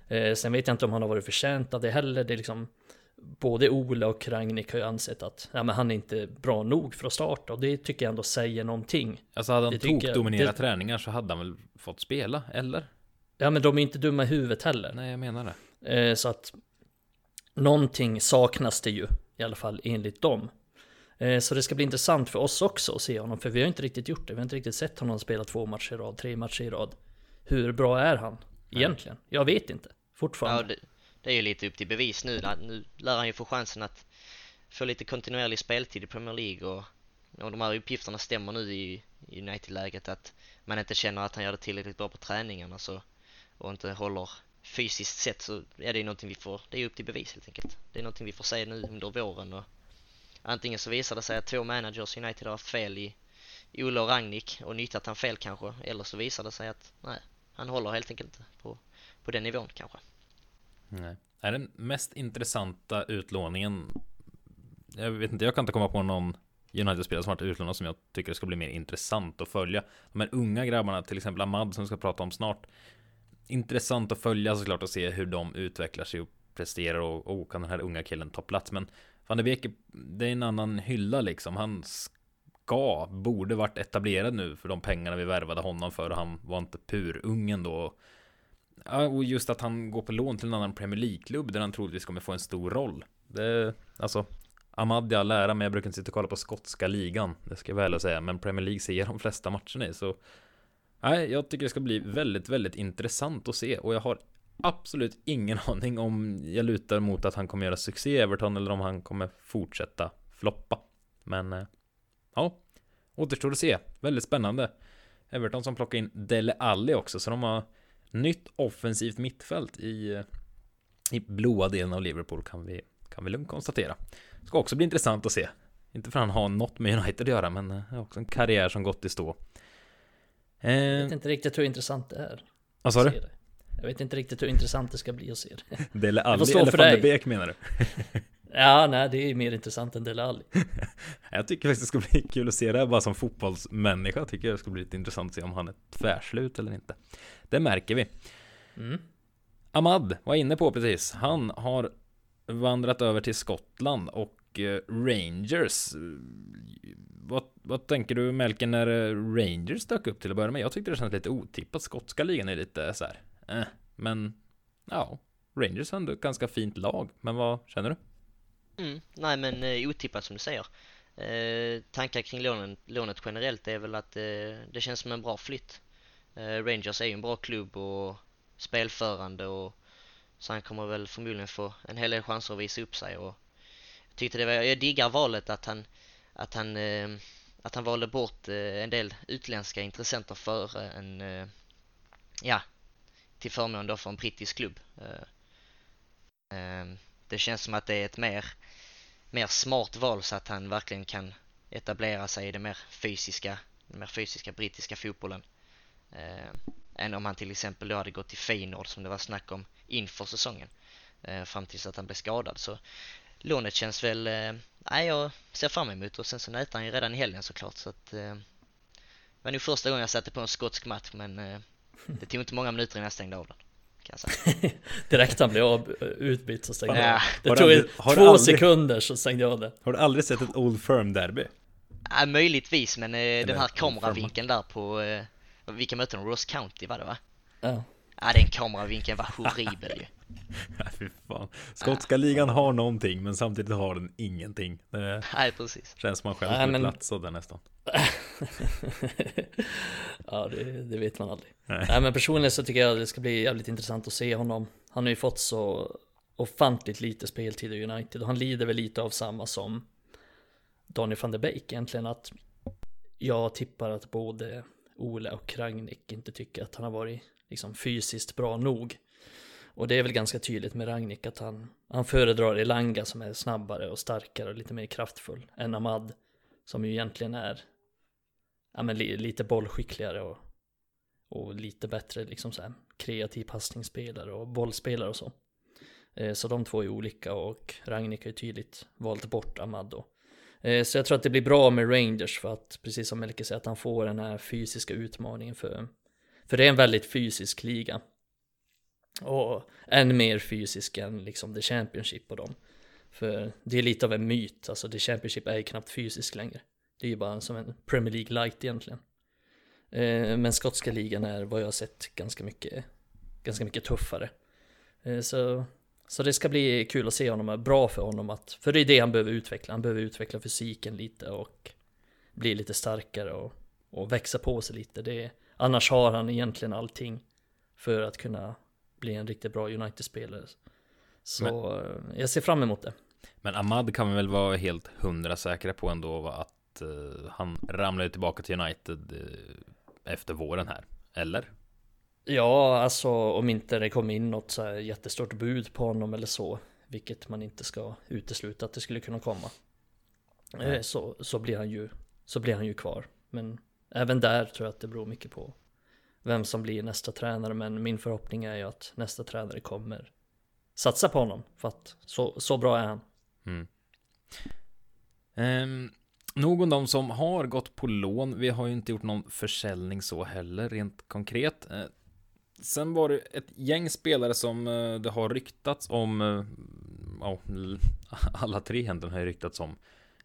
Eh, sen vet jag inte om han har varit förtjänt av det heller. Det är liksom både Ola och Ragnik har ju ansett att ja, men han är inte bra nog för att starta och det tycker jag ändå säger någonting. Alltså hade han tokdominerat det- träningar så hade han väl fått spela, eller? Ja men de är inte dumma i huvudet heller. Nej, jag menar det. Eh, så att någonting saknas det ju, i alla fall enligt dem. Eh, så det ska bli intressant för oss också att se honom, för vi har inte riktigt gjort det. Vi har inte riktigt sett honom spela två matcher i rad, tre matcher i rad. Hur bra är han egentligen? Jag vet inte, Ja, fortfarande. det, det är ju lite upp till bevis nu. Nu lär han ju få chansen att få lite kontinuerlig speltid i Premier League och, och de här uppgifterna stämmer nu i, i United-läget att man inte känner att han gör det tillräckligt bra på träningarna så, och inte håller fysiskt sett så är det ju någonting vi får, det är upp till bevis helt enkelt. Det är någonting vi får se nu under våren och antingen så visar det sig att två managers i United har haft fel i, Olle Ola och Ragnik och nyttjat han fel kanske eller så visar det sig att nej, han håller helt enkelt inte på, på den nivån kanske. Nej. Är den mest intressanta utlåningen Jag vet inte, jag kan inte komma på någon United-spelare som varit utlånad som jag tycker ska bli mer intressant att följa De här unga grabbarna, till exempel Ahmad som vi ska prata om snart Intressant att följa såklart och se hur de utvecklar sig och presterar och, och kan den här unga killen ta plats Men Van de Beek, det är en annan hylla liksom Han ska, borde varit etablerad nu för de pengarna vi värvade honom för och han var inte purungen då Ja, och just att han går på lån till en annan Premier League-klubb där han troligtvis kommer få en stor roll. Det, alltså, Ahmad i all ära, men jag brukar inte sitta och kolla på skotska ligan. Det ska jag väl säga, men Premier League ser jag de flesta matcherna i, så Nej, jag tycker det ska bli väldigt, väldigt intressant att se och jag har absolut ingen aning om jag lutar mot att han kommer göra succé i Everton eller om han kommer fortsätta floppa. Men eh, ja, återstår att se. Väldigt spännande. Everton som plockar in Dele Alli också, så de har nytt offensivt mittfält i, eh, i blåa delen av Liverpool kan vi, kan vi lugnt konstatera. Ska också bli intressant att se. Inte för att han har något med United att göra, men eh, också en karriär som gått i stå. Jag vet inte riktigt hur intressant det är. Vad sa du? Jag vet inte riktigt hur intressant det ska bli att se det. Dele Alli eller van der Beek menar du? Ja, nej, det är mer intressant än Dele Alli. jag tycker faktiskt det ska bli kul att se det här bara som fotbollsmänniska. Jag tycker det ska bli lite intressant att se om han är tvärslut eller inte. Det märker vi. Mm. Ahmad var inne på precis. Han har vandrat över till Skottland och Eh, Rangers. Vad, vad tänker du Melken när eh, Rangers dök upp till att börja med? Jag tyckte det kändes lite otippat. Skotska ligan är lite så här, eh, men ja, Rangers har ändå ett ganska fint lag. Men vad känner du? Mm, nej men eh, otippat som du säger. Eh, tankar kring lånen, lånet generellt är väl att eh, det känns som en bra flytt. Eh, Rangers är ju en bra klubb och spelförande och så han kommer väl förmodligen få en hel del chanser att visa upp sig och tyckte det var, jag diggar valet att han att han eh, att han valde bort eh, en del utländska intressenter för eh, en eh, ja till förmån då för en brittisk klubb. Eh, det känns som att det är ett mer mer smart val så att han verkligen kan etablera sig i det mer fysiska, den mer fysiska brittiska fotbollen. Eh, än om han till exempel då hade gått till Feyenoord som det var snack om inför säsongen. Eh, fram tills att han blev skadad. Så lånet känns väl, eh, nej jag ser fram emot och sen så nöter han ju redan i helgen såklart så att eh, det var nog första gången jag satte på en skotsk match men eh, det tog inte många minuter innan jag stängde av den. Direkt han blev av, utbytt så stängde jag ja. Det tog aldrig, två aldrig, sekunder så stängde jag av det. Har du aldrig sett ett Old Firm-derby? Ja, möjligtvis, men eh, den här kameravinkeln där på, eh, vilka möten? Ross County var det va? Ja. Ja, den kameravinkeln var horribel ju. Fy fan. Skotska ligan har någonting, men samtidigt har den ingenting. Det Nej, precis. Känns som man själv skulle men... platsa där nästan. ja, det, det, vet man aldrig. Nej. Nej. men personligen så tycker jag det ska bli jävligt intressant att se honom. Han har ju fått så ofantligt lite speltid i United och han lider väl lite av samma som Donny van der Beek egentligen att jag tippar att både Ole och Ragnik inte tycker att han har varit liksom fysiskt bra nog. Och det är väl ganska tydligt med Ragnik att han, han föredrar Elanga som är snabbare och starkare och lite mer kraftfull än Ahmad som ju egentligen är ja, men li, lite bollskickligare och, och lite bättre liksom så här, kreativ passningsspelare och bollspelare och så. Eh, så de två är olika och Ragnik har ju tydligt valt bort Ahmad då. Eh, så jag tror att det blir bra med Rangers för att, precis som Melke säger, att han får den här fysiska utmaningen för, för det är en väldigt fysisk liga. Och än mer fysisk än liksom The Championship och dem. För det är lite av en myt, alltså The Championship är ju knappt fysisk längre. Det är ju bara som en Premier League light egentligen. Eh, men skotska ligan är vad jag har sett ganska mycket, ganska mycket tuffare. Eh, så, så det ska bli kul att se honom, eh, bra för honom att, för det är det han behöver utveckla, han behöver utveckla fysiken lite och bli lite starkare och, och växa på sig lite. Det, annars har han egentligen allting för att kunna bli en riktigt bra United-spelare. Så men, jag ser fram emot det. Men Ahmad kan vi väl vara helt hundra säkra på ändå att uh, han ramlade tillbaka till United uh, efter våren här, eller? Ja, alltså om inte det kom in något så här jättestort bud på honom eller så, vilket man inte ska utesluta att det skulle kunna komma. Eh, så, så, blir han ju, så blir han ju kvar. Men även där tror jag att det beror mycket på vem som blir nästa tränare. Men min förhoppning är ju att nästa tränare kommer satsa på honom. För att så, så bra är han. Mm. Um, nog om de som har gått på lån. Vi har ju inte gjort någon försäljning så heller, rent konkret. Uh, sen var det ett gäng spelare som uh, det har ryktats om. Uh, oh, alla tre händer har ju ryktats om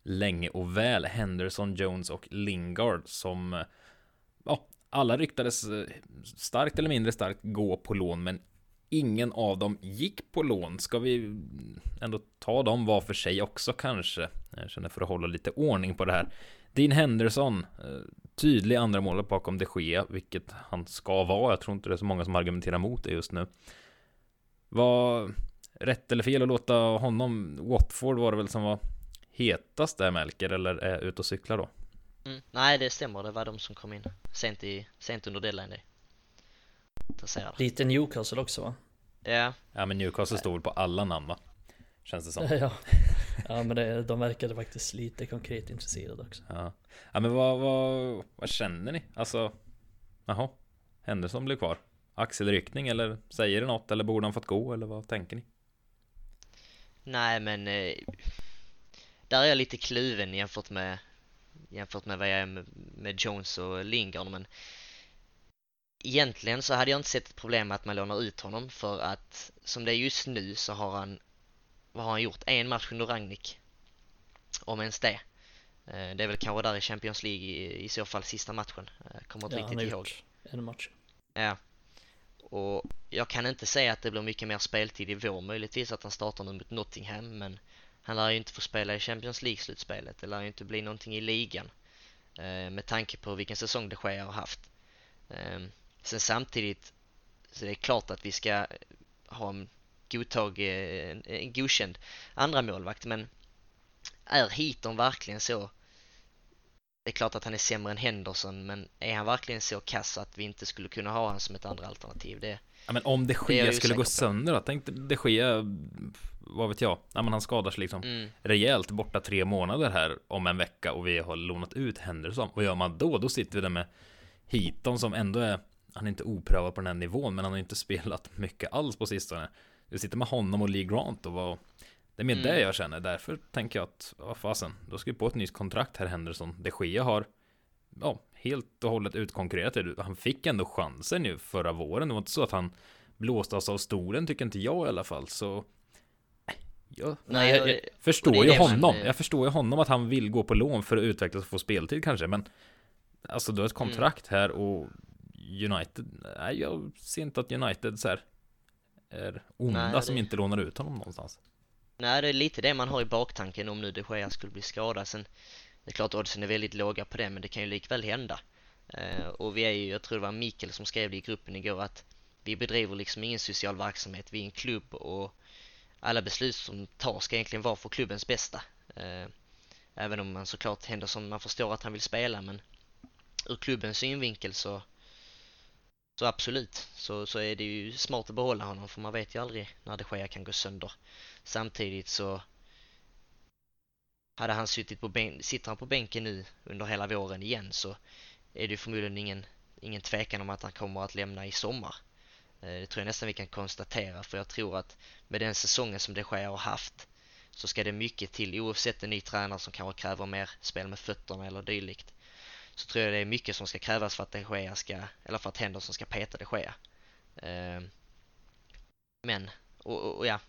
länge och väl. Henderson, Jones och Lingard som ja, alla ryktades eh, starkt eller mindre starkt gå på lån, men ingen av dem gick på lån. Ska vi ändå ta dem var för sig också kanske? Jag känner för att hålla lite ordning på det här. Dean Henderson, eh, tydlig andra målet bakom de Gea, vilket han ska vara. Jag tror inte det är så många som argumenterar mot det just nu. Var rätt eller fel att låta honom, Watford var det väl som var hetast där Melker, eller är ute och cyklar då? Mm, nej, det stämmer. Det var de som kom in sent, i, sent under deadline day. Lite Newcastle också va? Ja, Ja men Newcastle står väl på alla namn va? Känns det som. Ja, ja men det, de verkade faktiskt lite konkret intresserade också. Ja, ja men vad, vad, vad känner ni? Alltså, jaha, Henderson blir kvar. Axelryckning eller säger det något eller borde han fått gå eller vad tänker ni? nej men eh, där är jag lite kluven jämfört med jämfört med vad jag är med, Jones och Lingard men egentligen så hade jag inte sett ett problem med att man lånar ut honom för att som det är just nu så har han vad har han gjort? En match under Ragnik om ens det Eh, det är väl kanske där i Champions League i, i så fall sista matchen kommer inte Ja, han riktigt har ihåg en match. Ja. Och jag kan inte säga att det blir mycket mer speltid i vår, möjligtvis att han startar nu mot Nottingham, men han lär ju inte få spela i Champions League-slutspelet. Det lär ju inte bli någonting i ligan. Eh, med tanke på vilken säsong de Gea har haft. Ehm, sen samtidigt, så det är klart att vi ska ha en godtag, eh, en, en godkänd andra målvakt, men är Heaton verkligen så det är klart att han är sämre än Henderson, men är han verkligen så kass att vi inte skulle kunna ha honom som ett andra alternativ? Det, Ja men om de Det ju skulle gå sönder då? Tänk de Gea, vad vet jag? Ja men han skadar sig liksom mm, rejält borta tre månader här om en vecka och vi har lånat ut Henderson. Vad gör man då? Då sitter vi där med Heaton som ändå är, han är inte oprövad på den här nivån, men han har inte spelat mycket alls på sistone. Vi sitter med honom och Lee Grant och vad, det är mer Mm. det jag känner. Därför tänker jag att, vad fasen, då ska vi på ett nytt kontrakt här Henderson. De Gea har, ja, helt och hållet utkonkurrerat. Han fick ändå chansen nu förra våren. Det var inte så att han blåste oss av stolen, tycker inte jag i alla fall. Så, eh, jag, Nej, jag, jag, Förstår ju man, honom. Jag förstår ju honom att han vill gå på lån för att utvecklas och få speltid kanske, men alltså du har ett Mm. kontrakt här och United, nej jag ser inte att United så här är onda Nej, som det- inte lånar ut honom någonstans. Nej, det är lite det man har i baktanken om nu de Gea skulle bli skadad. Sen, det är klart oddsen är väldigt låga på det, men det kan ju likväl hända. Eh, och vi är ju, jag tror det var Mikael som skrev det i gruppen igår, att vi bedriver liksom ingen social verksamhet, vi är en klubb och alla beslut som tas ska egentligen vara för klubbens bästa. Eh, även om man såklart händer som man förstår att han vill spela, men ur klubbens synvinkel så så absolut, så, så är det ju smart att behålla honom för man vet ju aldrig när det sker kan gå sönder. Samtidigt så hade han suttit på bän- sitter han på bänken nu under hela våren igen så är det förmodligen ingen, ingen tvekan om att han kommer att lämna i sommar. Eh, det tror jag nästan vi kan konstatera för jag tror att med den säsongen som det sker har haft så ska det mycket till oavsett en ny tränare som kanske kräver mer spel med fötterna eller dylikt. Så tror jag det är mycket som ska krävas för att de Gea ska, eller för att Henderson ska peta de Gea. Eh, men, och, och, och ja,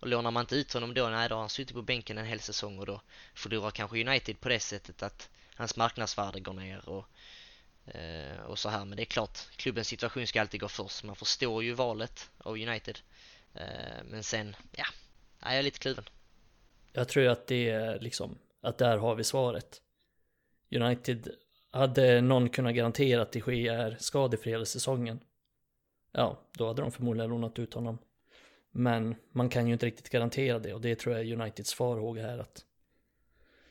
och lånar man inte ut honom då, nej då har han suttit på bänken en hel säsong och då förlorar kanske United på det sättet att hans marknadsvärde går ner och, eh, och så här. Men det är klart, klubbens situation ska alltid gå först. Man förstår ju valet av United. Eh, men sen, ja, jag är lite kluven. jag tror att det är liksom, att där har vi svaret. United, hade någon kunnat garantera att de Gea är skadefri hela säsongen, ja, då hade de förmodligen lånat ut honom. Men man kan ju inte riktigt garantera det och det tror jag är Uniteds farhåga här att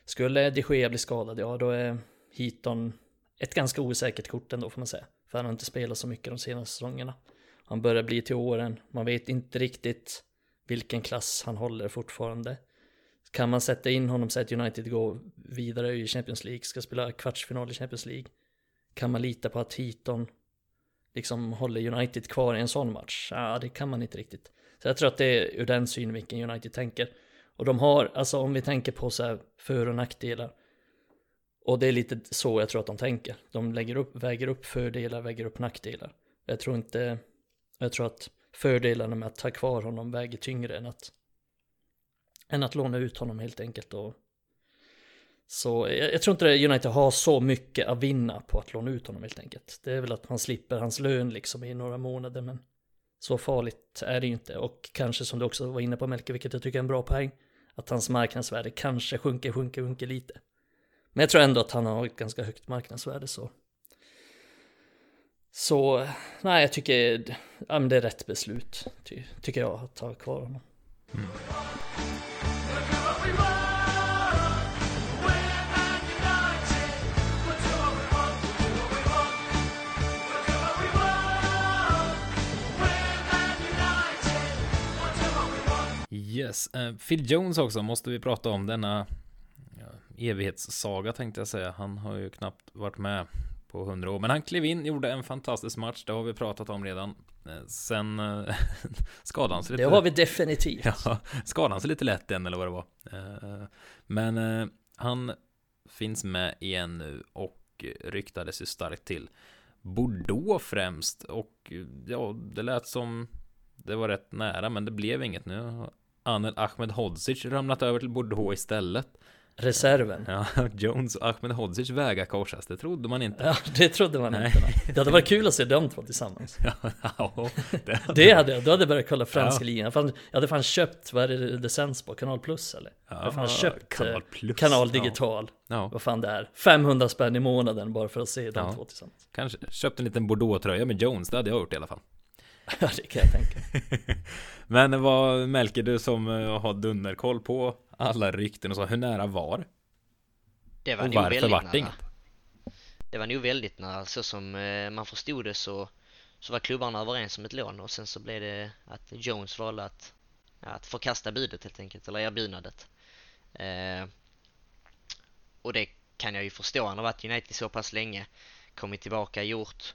skulle de Gea bli skadad, ja då är Heaton ett ganska osäkert kort ändå får man säga. För han har inte spelat så mycket de senaste säsongerna. Han börjar bli till åren, man vet inte riktigt vilken klass han håller fortfarande. Kan man sätta in honom så att United går vidare i Champions League, ska spela kvartsfinal i Champions League? Kan man lita på att Heaton liksom håller United kvar i en sån match? Ja, det kan man inte riktigt. Så jag tror att det är ur den synvinkeln United tänker. Och de har, alltså om vi tänker på så här för och nackdelar. Och det är lite så jag tror att de tänker. De lägger upp, väger upp fördelar, väger upp nackdelar. Jag tror inte, jag tror att fördelarna med att ta kvar honom väger tyngre än att än att låna ut honom helt enkelt. Och så jag, jag tror inte det United har så mycket att vinna på att låna ut honom helt enkelt. Det är väl att man slipper hans lön liksom i några månader, men så farligt är det ju inte. Och kanske som du också var inne på Melke, vilket jag tycker är en bra poäng, att hans marknadsvärde kanske sjunker, sjunker, sjunker lite. Men jag tror ändå att han har ett ganska högt marknadsvärde så. Så, nej jag tycker, ja men det är rätt beslut, ty, tycker jag, att ta kvar honom. Mm. Yes, uh, Phil Jones också måste vi prata om denna evighetssaga tänkte jag säga. Han har ju knappt varit med på hundra år, men han klev in, gjorde en fantastisk match. Det har vi pratat om redan. Uh, sen uh, skadade han sig lite. Det har vi definitivt. Ja, skadade han sig lite lätt igen eller vad det var. men han finns med igen nu och ryktades ju starkt till Bordeaux främst och ja, det lät som det var rätt nära, men det blev inget nu. Anel Ahmed Hodzic ramlat över till Bordeaux istället. Reserven. Ja, Jones och Ahmed Hodzic vägar korsas, det trodde man inte. Ja, det trodde man Nej. inte. Det hade varit kul att se de två tillsammans. Ja, ja det hade, det hade jag. Då hade jag börjat kolla franska ja. ligan. Jag hade fan köpt, vad är det det sänds på? Kanal Plus eller? Ja, jag hade fan köpt Kanal, eh, Plus, kanal Digital. Ja. Vad fan det är. 500 spänn i månaden bara för att se de två tillsammans. Kanske köpt en liten Bordeaux-tröja med Jones, det hade jag gjort i alla fall. Ja, det kan jag tänka. Men vad Melker, du som eh, har dunderkoll på alla rykten och så, hur nära var? Det var och nog väldigt nära. Inget? Det var nog väldigt nära, så som eh, man förstod det så, så var klubbarna överens om ett lån och sen så blev det att Jones valde att, att förkasta budet helt enkelt, eller erbjudandet. Eh, och det kan jag ju förstå, han har varit United så pass länge, kommit tillbaka, gjort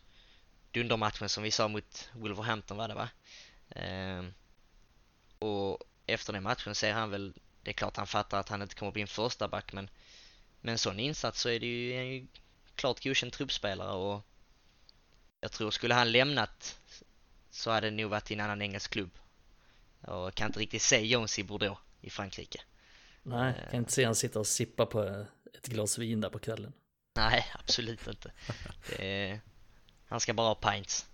dundermatchen som vi sa mot Wolverhampton var det va? Eh, och efter den matchen säger han väl, det är klart han fattar att han inte kommer bli en första back men med en sån insats så är det ju en klart godkänd truppspelare och jag tror skulle han lämnat så hade det nog varit i en annan engelsk klubb. Och jag kan inte riktigt se Jones i Bordeaux i Frankrike. Nej, jag kan inte se han sitta och sippa på ett glas vin där på kvällen. Nej, absolut inte. Det, han ska bara ha pints.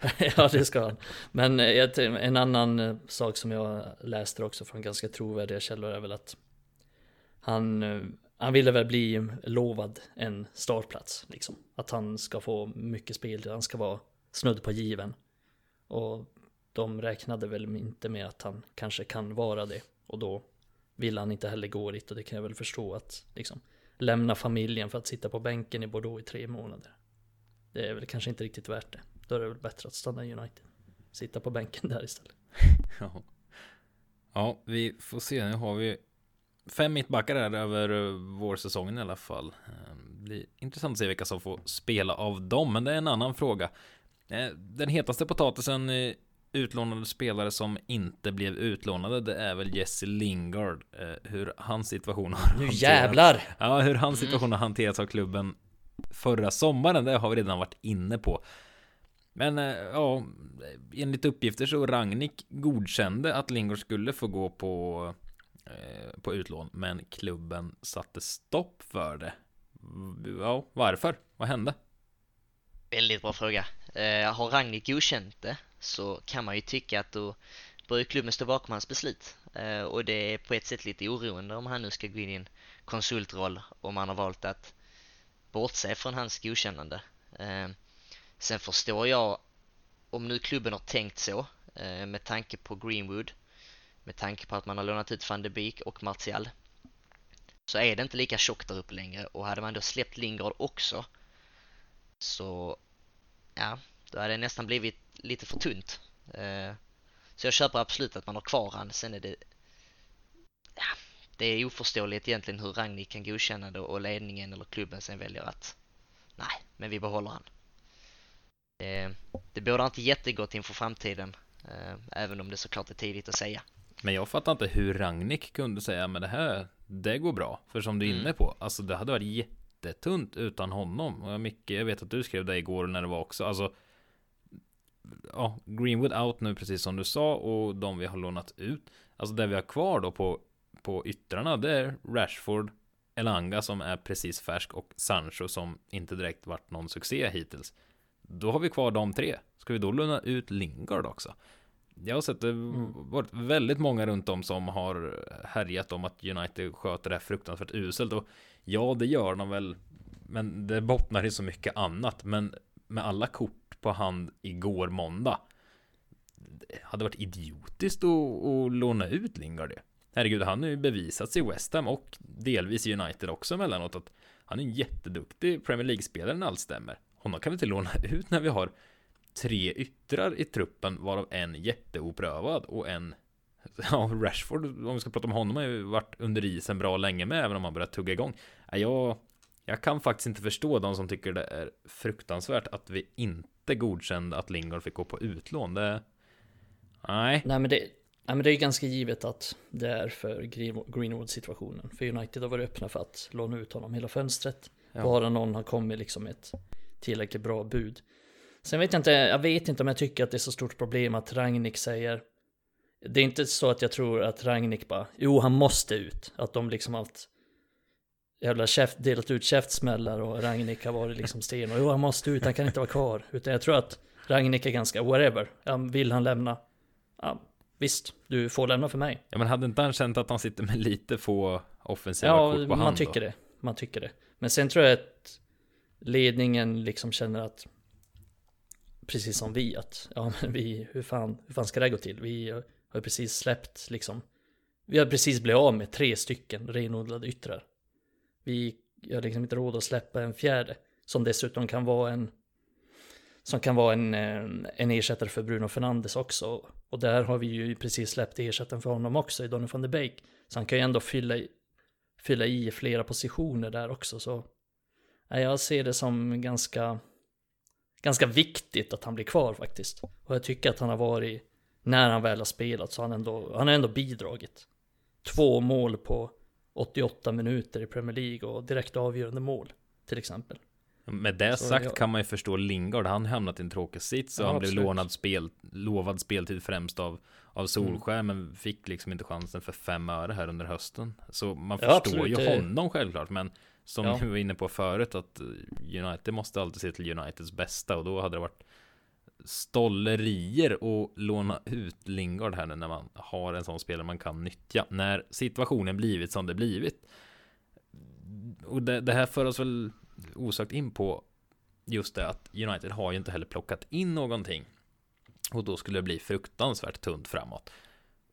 ja, det ska han. Men eh, en annan eh, sak som jag läste också från ganska trovärdiga källor är väl att han, eh, han ville väl bli lovad en startplats, liksom. Att han ska få mycket spel, han ska vara snudd på given. Och de räknade väl inte med att han kanske kan vara det. Och då vill han inte heller gå dit och det kan jag väl förstå att liksom lämna familjen för att sitta på bänken i Bordeaux i tre månader. Det är väl kanske inte riktigt värt det. Då är det väl bättre att stanna i United. Sitta på bänken där istället. ja. ja, vi får se. Nu har vi fem mittbackar här över eh, vårsäsongen i alla fall. Det ehm, blir intressant att se vilka som får spela av dem, men det är en annan fråga. Eh, den hetaste potatisen utlånade spelare som inte blev utlånade, det är väl Jesse Lingard. Eh, hur hans situation har Nu jävlar! Ja, hur hans situation har hanterats av klubben förra sommaren, det har vi redan varit inne på. Men eh, ja, enligt uppgifter så Rangnick godkände att Lingard skulle få gå på, eh, på utlån, men klubben satte stopp för det. Ja, varför? Vad hände? Väldigt bra fråga. Eh, har Rangnick godkänt det så kan man ju tycka att då bör klubben stå bakom hans beslut. Eh, och det är på ett sätt lite oroande om han nu ska gå in i en konsultroll om han har valt att bortse från hans godkännande. Eh, sen förstår jag om nu klubben har tänkt så eh, med tanke på Greenwood, med tanke på att man har lånat ut van de Beek och Martial så är det inte lika tjockt där uppe längre och hade man då släppt Lingard också så ja, då hade det nästan blivit lite för tunt. Eh, så jag köper absolut att man har kvar han, sen är det ja, det är oförståeligt egentligen hur Ragnik kan godkänna det och ledningen eller klubben sen väljer att nej, men vi behåller han. Det, det bådar inte jättegott inför framtiden, eh, även om det såklart är tidigt att säga. Men jag fattar inte hur Ragnik kunde säga men det här, det går bra. För som du är inne mm. på, alltså det hade varit jättetunt utan honom. Och mycket, jag vet att du skrev det igår när det var också, alltså Ja, Greenwood out nu precis som du sa och de vi har lånat ut. Alltså det vi har kvar då på på yttrarna det är Rashford, Elanga som är precis färsk och Sancho som inte direkt varit någon succé hittills. Då har vi kvar de tre. Ska vi då låna ut Lingard också? Jag har sett det mm. varit väldigt många runt om som har härjat om att United sköter det här fruktansvärt uselt och ja, det gör de väl. Men det bottnar i så mycket annat. Men med alla kort på hand igår måndag. Det hade varit idiotiskt att, att låna ut Lingard det. Herregud, han har ju bevisat sig i West Ham och delvis i United också emellanåt att han är en jätteduktig Premier League-spelare när allt stämmer. Honom kan vi inte låna ut när vi har tre yttrar i truppen varav en jätteoprövad och en ja, Rashford, om vi ska prata om honom, har ju varit under isen bra länge med, även om han börjat tugga igång. Jag, jag kan faktiskt inte förstå de som tycker det är fruktansvärt att vi inte godkände att Lingard fick gå på utlån. Det... Nej. Nej men det, nej, men det är ganska givet att det är för Greenwood-situationen. För United har varit öppna för att låna ut honom hela fönstret. Ja. Bara någon har kommit liksom ett tillräckligt bra bud. Sen vet jag inte, jag vet inte om jag tycker att det är så stort problem att Ragnik säger det är inte så att jag tror att Ragnik bara, jo han måste ut. Att de liksom haft jävla käft, delat ut käftsmällar och Ragnik har varit liksom sten och jo han måste ut, han kan inte vara kvar. Utan jag tror att Ragnik är ganska whatever. Ja, vill han lämna? Ja, visst, du får lämna för mig. Ja men hade inte han känt att han sitter med lite få offensiva ja, kort på hand man tycker då? det. Man tycker det. Men sen tror jag att ledningen liksom känner att precis som vi att ja men vi, hur fan, hur fan ska det gå till? Vi har precis släppt liksom vi har precis blivit av med tre stycken renodlade yttrar. Vi har liksom inte råd att släppa en fjärde som dessutom kan vara en som kan vara en, en ersättare för Bruno Fernandes också. Och där har vi ju precis släppt ersättaren för honom också i Donny van de Beek. Så han kan ju ändå fylla i, fylla i flera positioner där också. Så jag ser det som ganska, ganska viktigt att han blir kvar faktiskt. Och jag tycker att han har varit, när han väl har spelat, så har han ändå, han har ändå bidragit. Två mål på 88 minuter i Premier League och direkt avgörande mål, till exempel. Med det så sagt jag... kan man ju förstå Lingard, han hamnat i en tråkig sits och ja, han blev lånad spel, lovad speltid främst av, av Solskär mm. men fick liksom inte chansen för fem öre här under hösten. Så man ja, förstår absolut. ju honom självklart men som ja. vi var inne på förut att United måste alltid se till Uniteds bästa och då hade det varit stollerier och låna ut Lingard här nu när man har en sån spelare man kan nyttja när situationen blivit som det blivit. Och det, det här för oss väl osökt in på just det att United har ju inte heller plockat in någonting och då skulle det bli fruktansvärt tunt framåt.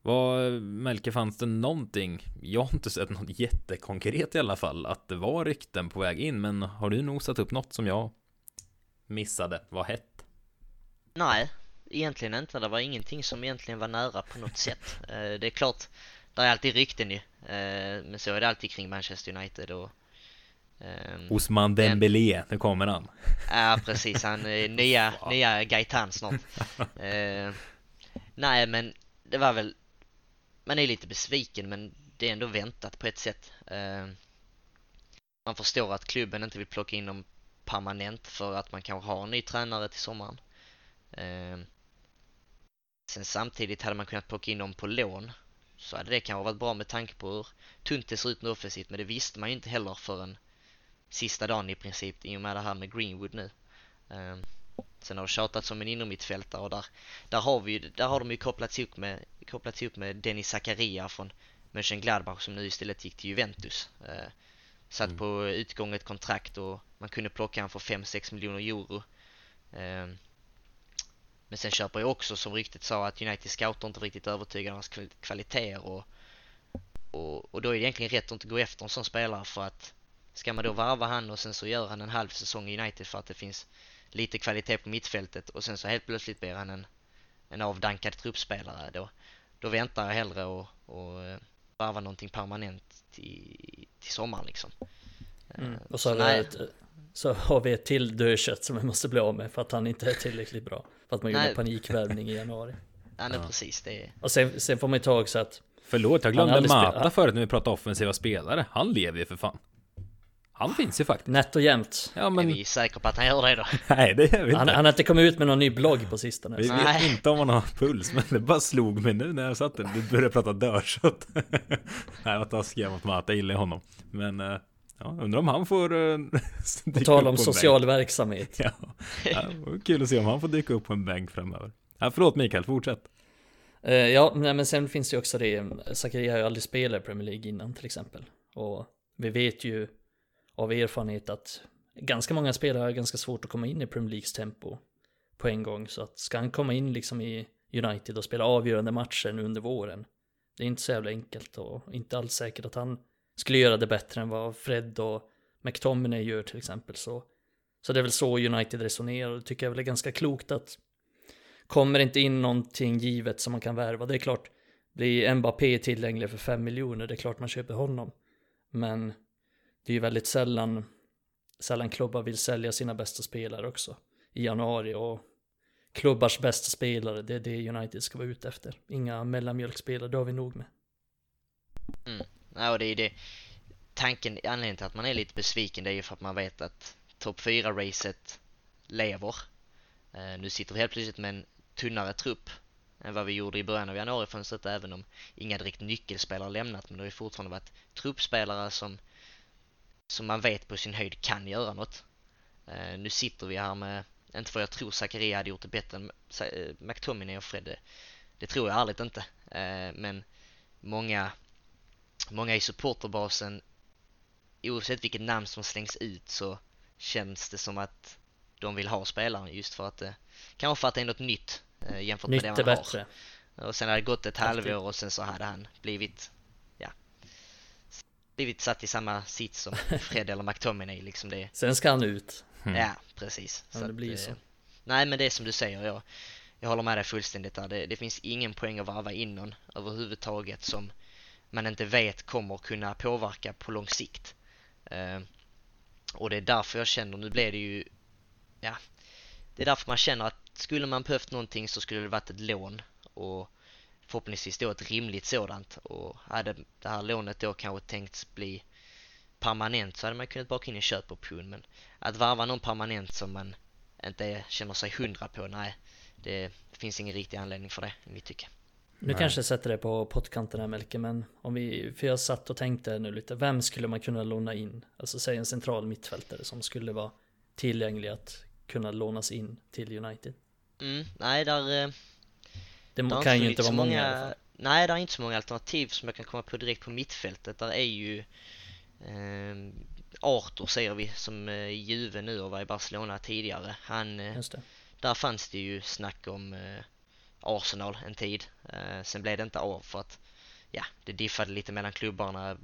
Vad, Melke, fanns det någonting? Jag har inte sett något jättekonkret i alla fall, att det var rykten på väg in, men har du nosat upp något som jag missade? Vad hett? Nej, egentligen inte. Det var ingenting som egentligen var nära på något sätt. Eh, det är klart, det är alltid rykten ju, eh, men så är det alltid kring Manchester United och Um, Osman Dembélé, nu kommer han. Ja, precis. Han är nya, nya Gaitan snart. uh, nej, men det var väl man är lite besviken men det är ändå väntat på ett sätt. Eh, man förstår att klubben inte vill plocka in dem permanent för att man kanske har en ny tränare till sommaren. Eh, sen samtidigt hade man kunnat plocka in dem på lån så hade det kanske varit bra med tanke på hur tunt det ser ut nu offensivt men det visste man ju inte heller förrän sista dagen i princip i och med det här med Greenwood nu. Eh, sen har det tjatats om en innermittfältare och där, där har vi där har de ju kopplats ihop med kopplats ihop med Dennis Zakaria från Mönchengladbach som nu istället gick till Juventus. Eh, satt mm. på utgånget kontrakt och man kunde plocka han för 5-6 miljoner euro. Eh, men sen köper jag också som riktigt sa att United scouter inte riktigt övertygade om hans kvaliteter och, och, och då är det egentligen rätt att inte gå efter en sån spelare för att ska man då varva han och sen så gör han en halv säsong i United för att det finns lite kvalitet på mittfältet och sen så helt plötsligt blir han en, en avdankad truppspelare då då väntar jag hellre och, och eh, varva någonting permanent till, till sommaren liksom. Mm. Eh, och så, så, har ett, så har vi ett till dödkött som vi måste bli av med för att han inte är tillräckligt bra. För att man gjorde panikvärvning i januari. Ja, nej, precis. Det är... Och sen, sen får man ju ta också att Förlåt, jag glömde Mata förut när vi pratade offensiva spelare. Han lever ju för fan. Han finns ju faktiskt. Nätt och jämnt. Ja, men... Är vi säkra på att han gör det då? Nej, det gör vi inte. Han, han har inte kommit ut med någon ny blogg på sistone. Vi vet inte om han har puls, men det bara slog mig nu när jag satt där. Du började prata dörskott. Nej, vad taskig jag mot Mata, jag gillar honom. Men, eh, ja, undrar om han får... Uh, på tal om social verksamhet. Ja, ja kul att se om han får dyka upp på en bänk framöver. Ja, förlåt Mikael, fortsätt. Uh, ja, men sen finns det ju också det. Zakaria har ju aldrig spelat i Premier League innan till exempel. Och vi vet ju av erfarenhet att ganska många spelare har ganska svårt att komma in i Premier Leagues tempo på en gång. Så att ska han komma in liksom i United och spela avgörande matcher nu under våren, det är inte så jävla enkelt och inte alls säkert att han skulle göra det bättre än vad Fred och McTominay gör till exempel. Så, så det är väl så United resonerar och det tycker jag väl är ganska klokt att kommer inte in någonting givet som man kan värva. Det är klart, blir Mbappé tillgänglig för 5 miljoner, det är klart man köper honom. Men det är ju väldigt sällan, sällan klubbar vill sälja sina bästa spelare också i januari och klubbars bästa spelare, det är det United ska vara ute efter. Inga mellanmjölkspelare, det har vi nog med. Mm. Ja, och det är det. Tanken, anledningen till att man är lite besviken det är ju för att man vet att topp 4-racet lever. Uh, nu sitter vi helt plötsligt med en tunnare trupp än vad vi gjorde i början av januarifönstret även om inga direkt nyckelspelare lämnat men det har ju fortfarande varit truppspelare som som man vet på sin höjd kan göra något. Uh, nu sitter vi här med, inte för jag tror Zakaria hade gjort det bättre än uh, McTominay och Fred, det, det tror jag ärligt inte. Men många, många i supporterbasen, oavsett vilket namn som slängs ut så känns det som att de vill ha spelaren just för att det, kanske för att det är något nytt eh, jämfört Nytt med det man bättre. har. Och sen hade det gått ett Alltid. halvår och sen så hade han blivit, blivit satt i samma sits som Fred eller McTominay liksom det. Sen ska han ut. Mm. Ja, precis. Ja, det blir att, så. eh, Nej, men det är som du säger, jag, jag håller med dig fullständigt där. Det, det finns ingen poäng att varva in någon överhuvudtaget som man inte vet kommer kunna påverka på lång sikt. Eh, och det är därför jag känner, nu blir det ju, ja, det är därför man känner att skulle man behövt någonting så skulle det varit ett lån och förhoppningsvis då ett rimligt sådant och hade det här lånet då kanske tänkts bli permanent så hade man kunnat baka in en köpoption men att varva någon permanent som man inte känner sig hundra på, nej det finns ingen riktig anledning för det i mitt tycke. Nu Nej. kanske jag sätter det på pottkanten här Melke, men om vi, för jag satt och tänkte nu lite, vem skulle man kunna låna in? Alltså säg en central mittfältare som skulle vara tillgänglig att kunna lånas in till United. Mm, nej där, eh, Det där kan ju inte vara många, i alla fall. Nej, det är inte så många alternativ som jag kan komma på direkt på mittfältet. Där är ju eh, Arthur ser vi som eh, Juve nu och var i Barcelona tidigare. Han, eh, där fanns det ju snack om eh, Arsenal en tid. Eh, sen blev det inte av för att ja, det diffade lite mellan klubbarna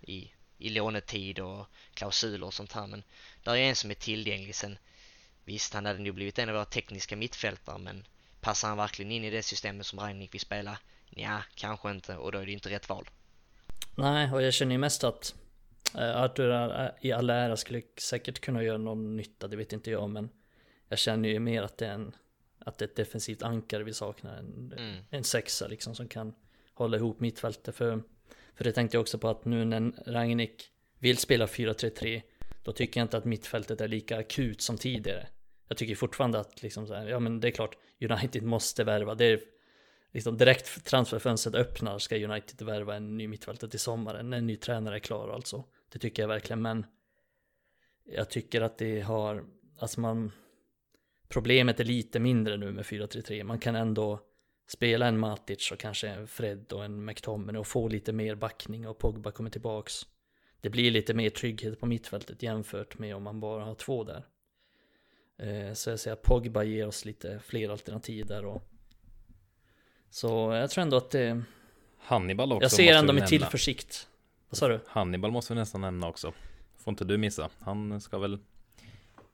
i, i lånetid och klausuler och sånt här. Men där är en som är tillgänglig sen. Visst, han hade nog blivit en av våra tekniska mittfältare men passar han verkligen in i det systemet som Rangnick vill spela? Ja, kanske inte och då är det inte rätt val. Nej, och jag känner ju mest att eh, Arthur är- i all ära skulle säkert kunna göra någon nytta, det vet inte jag, men jag känner ju mer att det är en att det ett defensivt ankare vi saknar, en, Mm. en sexa liksom som kan hålla ihop mittfältet. För, för det tänkte jag också på att nu när Ragnik vill spela 4-3-3, då tycker jag inte att mittfältet är lika akut som tidigare. Jag tycker fortfarande att liksom så här, ja men det är klart, United måste värva. Det är liksom direkt transferfönstret öppnar ska United värva en ny mittfältare till sommaren, när en ny tränare är klar alltså. Det tycker jag verkligen, men jag tycker att det har, alltså man, problemet är lite mindre nu med 4-3-3. Man kan ändå spela en Matic och kanske en Fred och en McTominay och få lite mer backning och Pogba kommer tillbaks. Det blir lite mer trygghet på mittfältet jämfört med om man bara har två där. Eh, Så jag säger att Pogba ger oss lite fler alternativ där och så jag tror ändå att det, Hannibal också jag ser ändå med tillförsikt. Vad sa du? Hannibal måste vi nästan nämna också. Får inte du missa. Han ska väl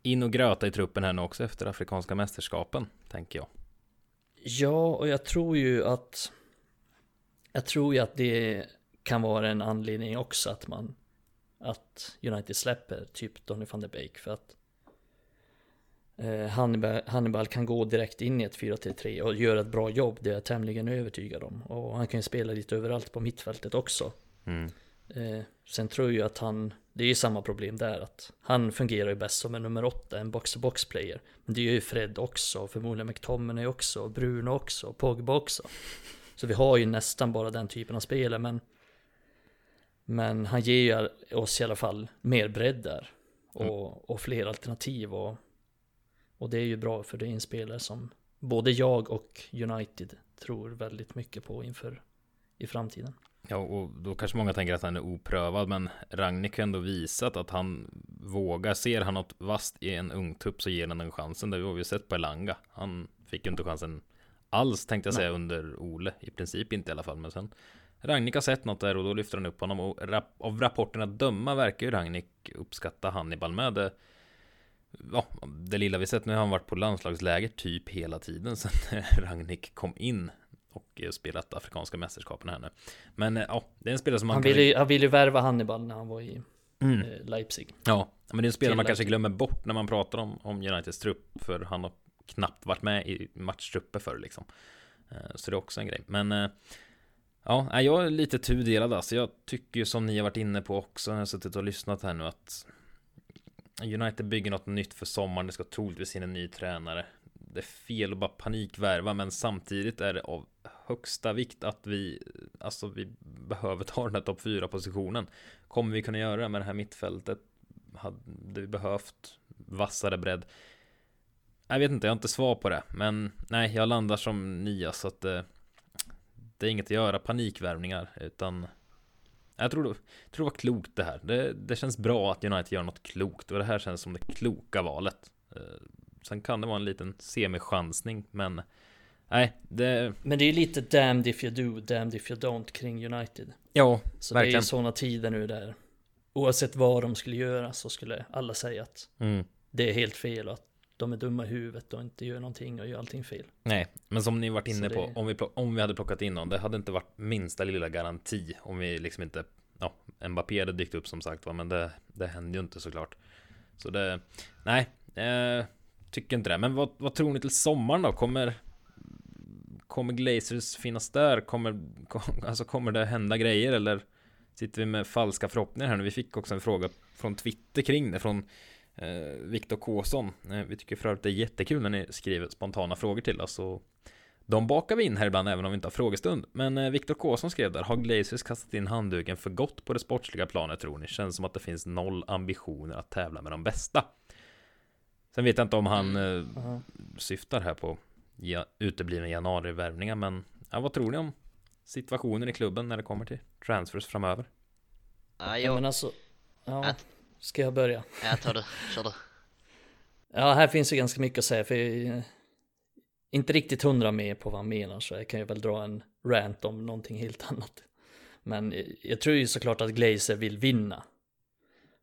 in och gröta i truppen här nu också efter Afrikanska mästerskapen, tänker jag. Ja, och jag tror ju att Jag tror ju att det kan vara en anledning också att man Att United släpper typ Donny van de Beek för att Hannibal, Hannibal kan gå direkt in i ett 4-3-3 och göra ett bra jobb, det är jag tämligen övertygad om. Och han kan ju spela lite överallt på mittfältet också. Mm. Eh, sen tror jag att han, det är ju samma problem där att han fungerar ju bäst som en nummer åtta, en box-to-box player. Men det gör ju Fred också, förmodligen McTominay också, och Bruno också, och Pogba också. Så vi har ju nästan bara den typen av spelare, men men han ger ju oss i alla fall mer bredd där och, och fler alternativ och, och det är ju bra för det är en spelare som både jag och United tror väldigt mycket på inför i framtiden. Ja, och då kanske många tänker att han är oprövad, men Ragnik har ändå visat att han vågar. Ser han något vast i en ung tupp så ger han den chansen. Det har vi ju sett på Elanga. Han fick ju inte chansen alls tänkte jag säga under Ole. I princip inte i alla fall, men sen Ragnik har sett något där och då lyfter han upp honom och rap av rapporterna att döma verkar ju Ragnik uppskatta Hannibal med det. Ja, det lilla vi sett nu har han varit på landslagsläger typ hela tiden sen Ragnik kom in och eh, spelat Afrikanska mästerskapen här nu. Men eh, ja, det är en spelare som man Han ville ju, han ville ju värva Hannibal när han var i Mm. eh, Leipzig. Ja, men det är en spelare man kanske glömmer bort när man pratar om, om Uniteds trupp För han har knappt varit med i matchtrupper förr liksom Så det är också en grej Men Ja, jag är lite tudelad alltså Jag tycker ju som ni har varit inne på också när jag har suttit och lyssnat här nu att United bygger något nytt för sommaren Det ska troligtvis in en ny tränare Det är fel att bara panikvärva Men samtidigt är det av högsta vikt att vi Alltså vi behöver ta den här topp 4 positionen Kommer vi kunna göra det med det här mittfältet? Hade vi behövt vassare bredd? Jag vet inte, jag har inte svar på det Men nej, jag landar som nia så att det Det är inget att göra panikvärvningar utan jag tror, tror det var klokt det här det, det känns bra att United gör något klokt och det här känns som det kloka valet Eh, Sen kan det vara en liten semichansning men Nej, det Men det är lite damned if you do, damned if you don't kring United. Ja, Så det är verkligen ju sådana tider nu där oavsett vad de skulle göra så skulle alla säga att mm. det är helt fel och att de är dumma i huvudet och inte gör någonting och gör allting fel. Nej, men som ni varit inne det- på, om vi, om vi hade plockat in någon, det hade inte varit minsta lilla garanti om vi liksom inte, ja, Mbappé hade dykt upp som sagt va, men det, det hände ju inte såklart. Så det, nej, eh, tycker inte det. Men vad, vad tror ni till sommaren då? Kommer, kommer Glazers finnas där? Kommer, kom, alltså kommer det hända grejer eller sitter vi med falska förhoppningar här nu? Vi fick också en fråga från Twitter kring det, från eh, Viktor Kåsson. Eh, vi tycker för övrigt det är jättekul när ni skriver spontana frågor till oss och de bakar vi in här ibland även om vi inte har frågestund. Men eh, Viktor Kåsson skrev där, har Glazers kastat in handduken för gott på det sportsliga planet tror ni? Känns som att det finns noll ambitioner att tävla med de bästa. Sen vet jag inte om han eh, Aha. syftar här på ja, uteblivna januarivärvningar men ja, vad tror ni om situationen i klubben när det kommer till transfers framöver? Ja, Ja, jag, men alltså, ja, Att- ska jag börja? jag tar det, kör du. Ja, här finns ju ganska mycket att säga för jag är inte riktigt hundra med på vad han menar så jag kan ju väl dra en rant om någonting helt annat. Men jag tror ju såklart att Glazer vill vinna.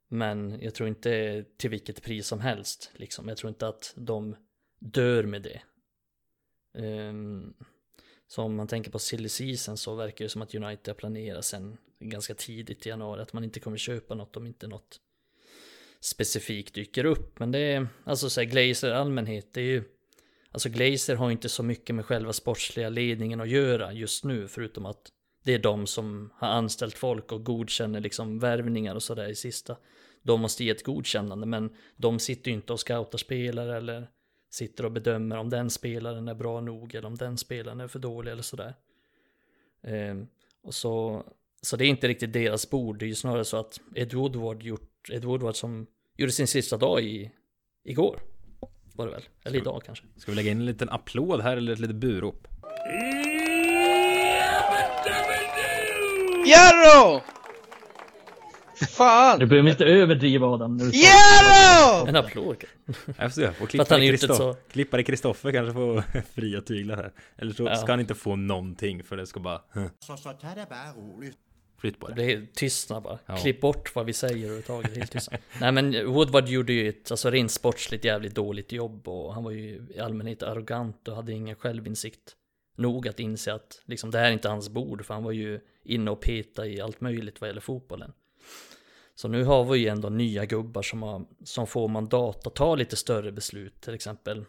Men jag tror inte till vilket pris som helst. Liksom. Jag tror inte att de dör med det. Um, så om man tänker på silly season så verkar det som att United har planerat sen ganska tidigt i januari att man inte kommer köpa något om inte något specifikt dyker upp. Men det är, alltså så här, Glazer i allmänhet, det är ju, alltså Glazer har inte så mycket med själva sportsliga ledningen att göra just nu, förutom att det är de som har anställt folk och godkänner liksom värvningar och sådär i sista. De måste ge ett godkännande, men de sitter ju inte och scoutar spelare eller sitter och bedömer om den spelaren är bra nog eller om den spelaren är för dålig eller sådär. Eh, och så, så det är inte riktigt deras bord, det är ju snarare så att Ed Woodward gjort, Ed Woodward som gjorde sin sista dag i, igår. Var det väl? Eller idag kanske. Ska vi lägga in en liten applåd här eller ett litet burop? Jarro! Fan! Du behöver inte överdriva Adam. Tar Jarro! en applåd. Jag får se, får han klippare. Kristoffer, klippare Kristoffer kanske får fria tyglar här. Eller så Ja. ska han inte få någonting för det ska bara Så sånt här är bara roligt. Flytt på Det det. blir tystnad bara. Ja. Klipp bort vad vi säger överhuvudtaget. Helt tyst. Nej men Woodward gjorde ju ett alltså, rent sportsligt jävligt dåligt jobb och han var ju i allmänhet arrogant och hade ingen självinsikt nog att inse att liksom, det här är inte hans bord för han var ju inne och peta i allt möjligt vad gäller fotbollen. Så nu har vi ju ändå nya gubbar som, har, som får mandat att ta lite större beslut, till exempel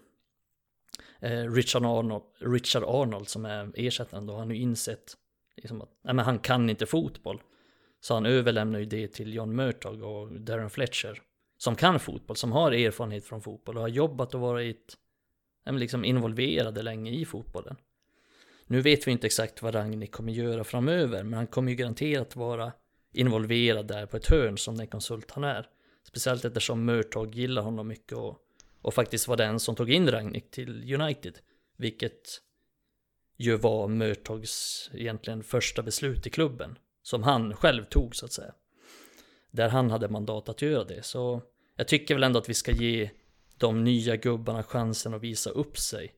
eh, Richard, Arnold, Richard Arnold som är ersättaren då, han har ju insett liksom att nej, men han kan inte fotboll. Så han överlämnar ju det till John Murtagh och Darren Fletcher. Som kan fotboll, som har erfarenhet från fotboll och har jobbat och varit nej, liksom involverade länge i fotbollen. Nu vet vi inte exakt vad Ragnik kommer göra framöver, men han kommer ju garanterat vara involverad där på ett hörn som den konsult han är. Speciellt eftersom Murtagh gillar honom mycket och, och faktiskt var den som tog in Ragnik till United. Vilket ju var Mörtags egentligen första beslut i klubben. Som han själv tog så att säga. Där han hade mandat att göra det. Så jag tycker väl ändå att vi ska ge de nya gubbarna chansen att visa upp sig.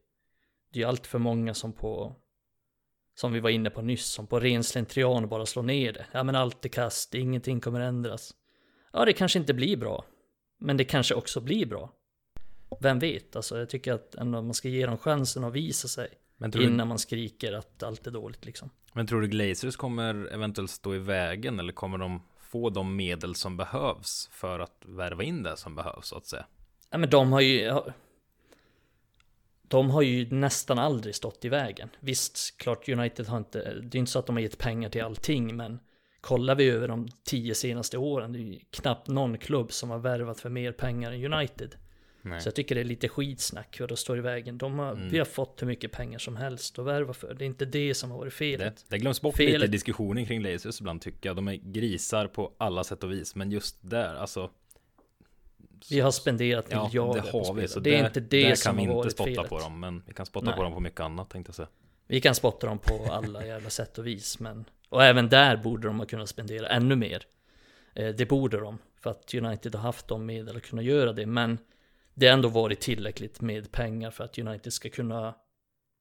Det är ju allt för många som på som vi var inne på nyss, som på ren slentrian bara slår ner det. Ja men allt är kast, ingenting kommer ändras. Ja det kanske inte blir bra. Men det kanske också blir bra. Vem vet, alltså jag tycker att ändå man ska ge dem chansen att visa sig. Du, innan man skriker att allt är dåligt liksom. men tror du Glazers kommer eventuellt stå i vägen eller kommer de få de medel som behövs för att värva in det som behövs så att säga? Ja, men de har ju De har ju nästan aldrig stått i vägen. Visst, klart United har inte Det är inte så att de har gett pengar till allting, men kollar vi över de tio senaste åren, det är ju knappt någon klubb som har värvat för mer pengar än United. Nej. Så jag tycker det är lite skitsnack vad det står i vägen. De har, Mm. Vi har fått hur mycket pengar som helst att värva för. Det är inte det som har varit felet. Det, det glöms bort Felet- lite i diskussionen kring Glazers ibland tycker jag. De är grisar på alla sätt och vis. Men just där, alltså. Vi har spenderat Ja, miljarder det har vi. Så Det är där, inte det som kan vi har inte varit spotta felet. på dem. Men vi kan spotta Nej. på dem på mycket annat tänkte jag säga. Vi kan spotta dem på alla jävla sätt och vis, men och även där borde de ha kunnat spendera ännu mer. Eh, Det borde de, för att United har haft de medel att kunna göra det, men det har ändå varit tillräckligt med pengar för att United ska kunna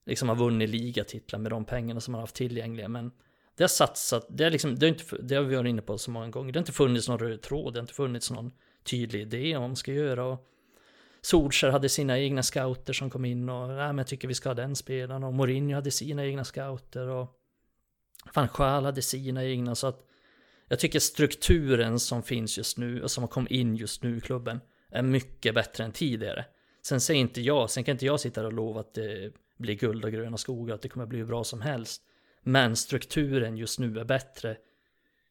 liksom ha vunnit ligatitlar med de pengarna som man har haft tillgängliga, men det har satsat, det, är liksom, det, har inte, det har vi varit inne på så många gånger, det har inte funnits någon röd tråd, det har inte funnits någon tydlig idé om vad man ska göra. Och Solskjaer hade sina egna scouter som kom in och nej, men jag tycker vi ska ha den spelaren. Och Mourinho hade sina egna scouter och Van Schaal hade sina egna. Så att jag tycker strukturen som finns just nu och som har kommit in just nu i klubben är mycket bättre än tidigare. Sen säger inte jag, sen kan inte jag sitta här och lova att det blir guld och gröna skogar, att det kommer bli hur bra som helst. Men strukturen just nu är bättre.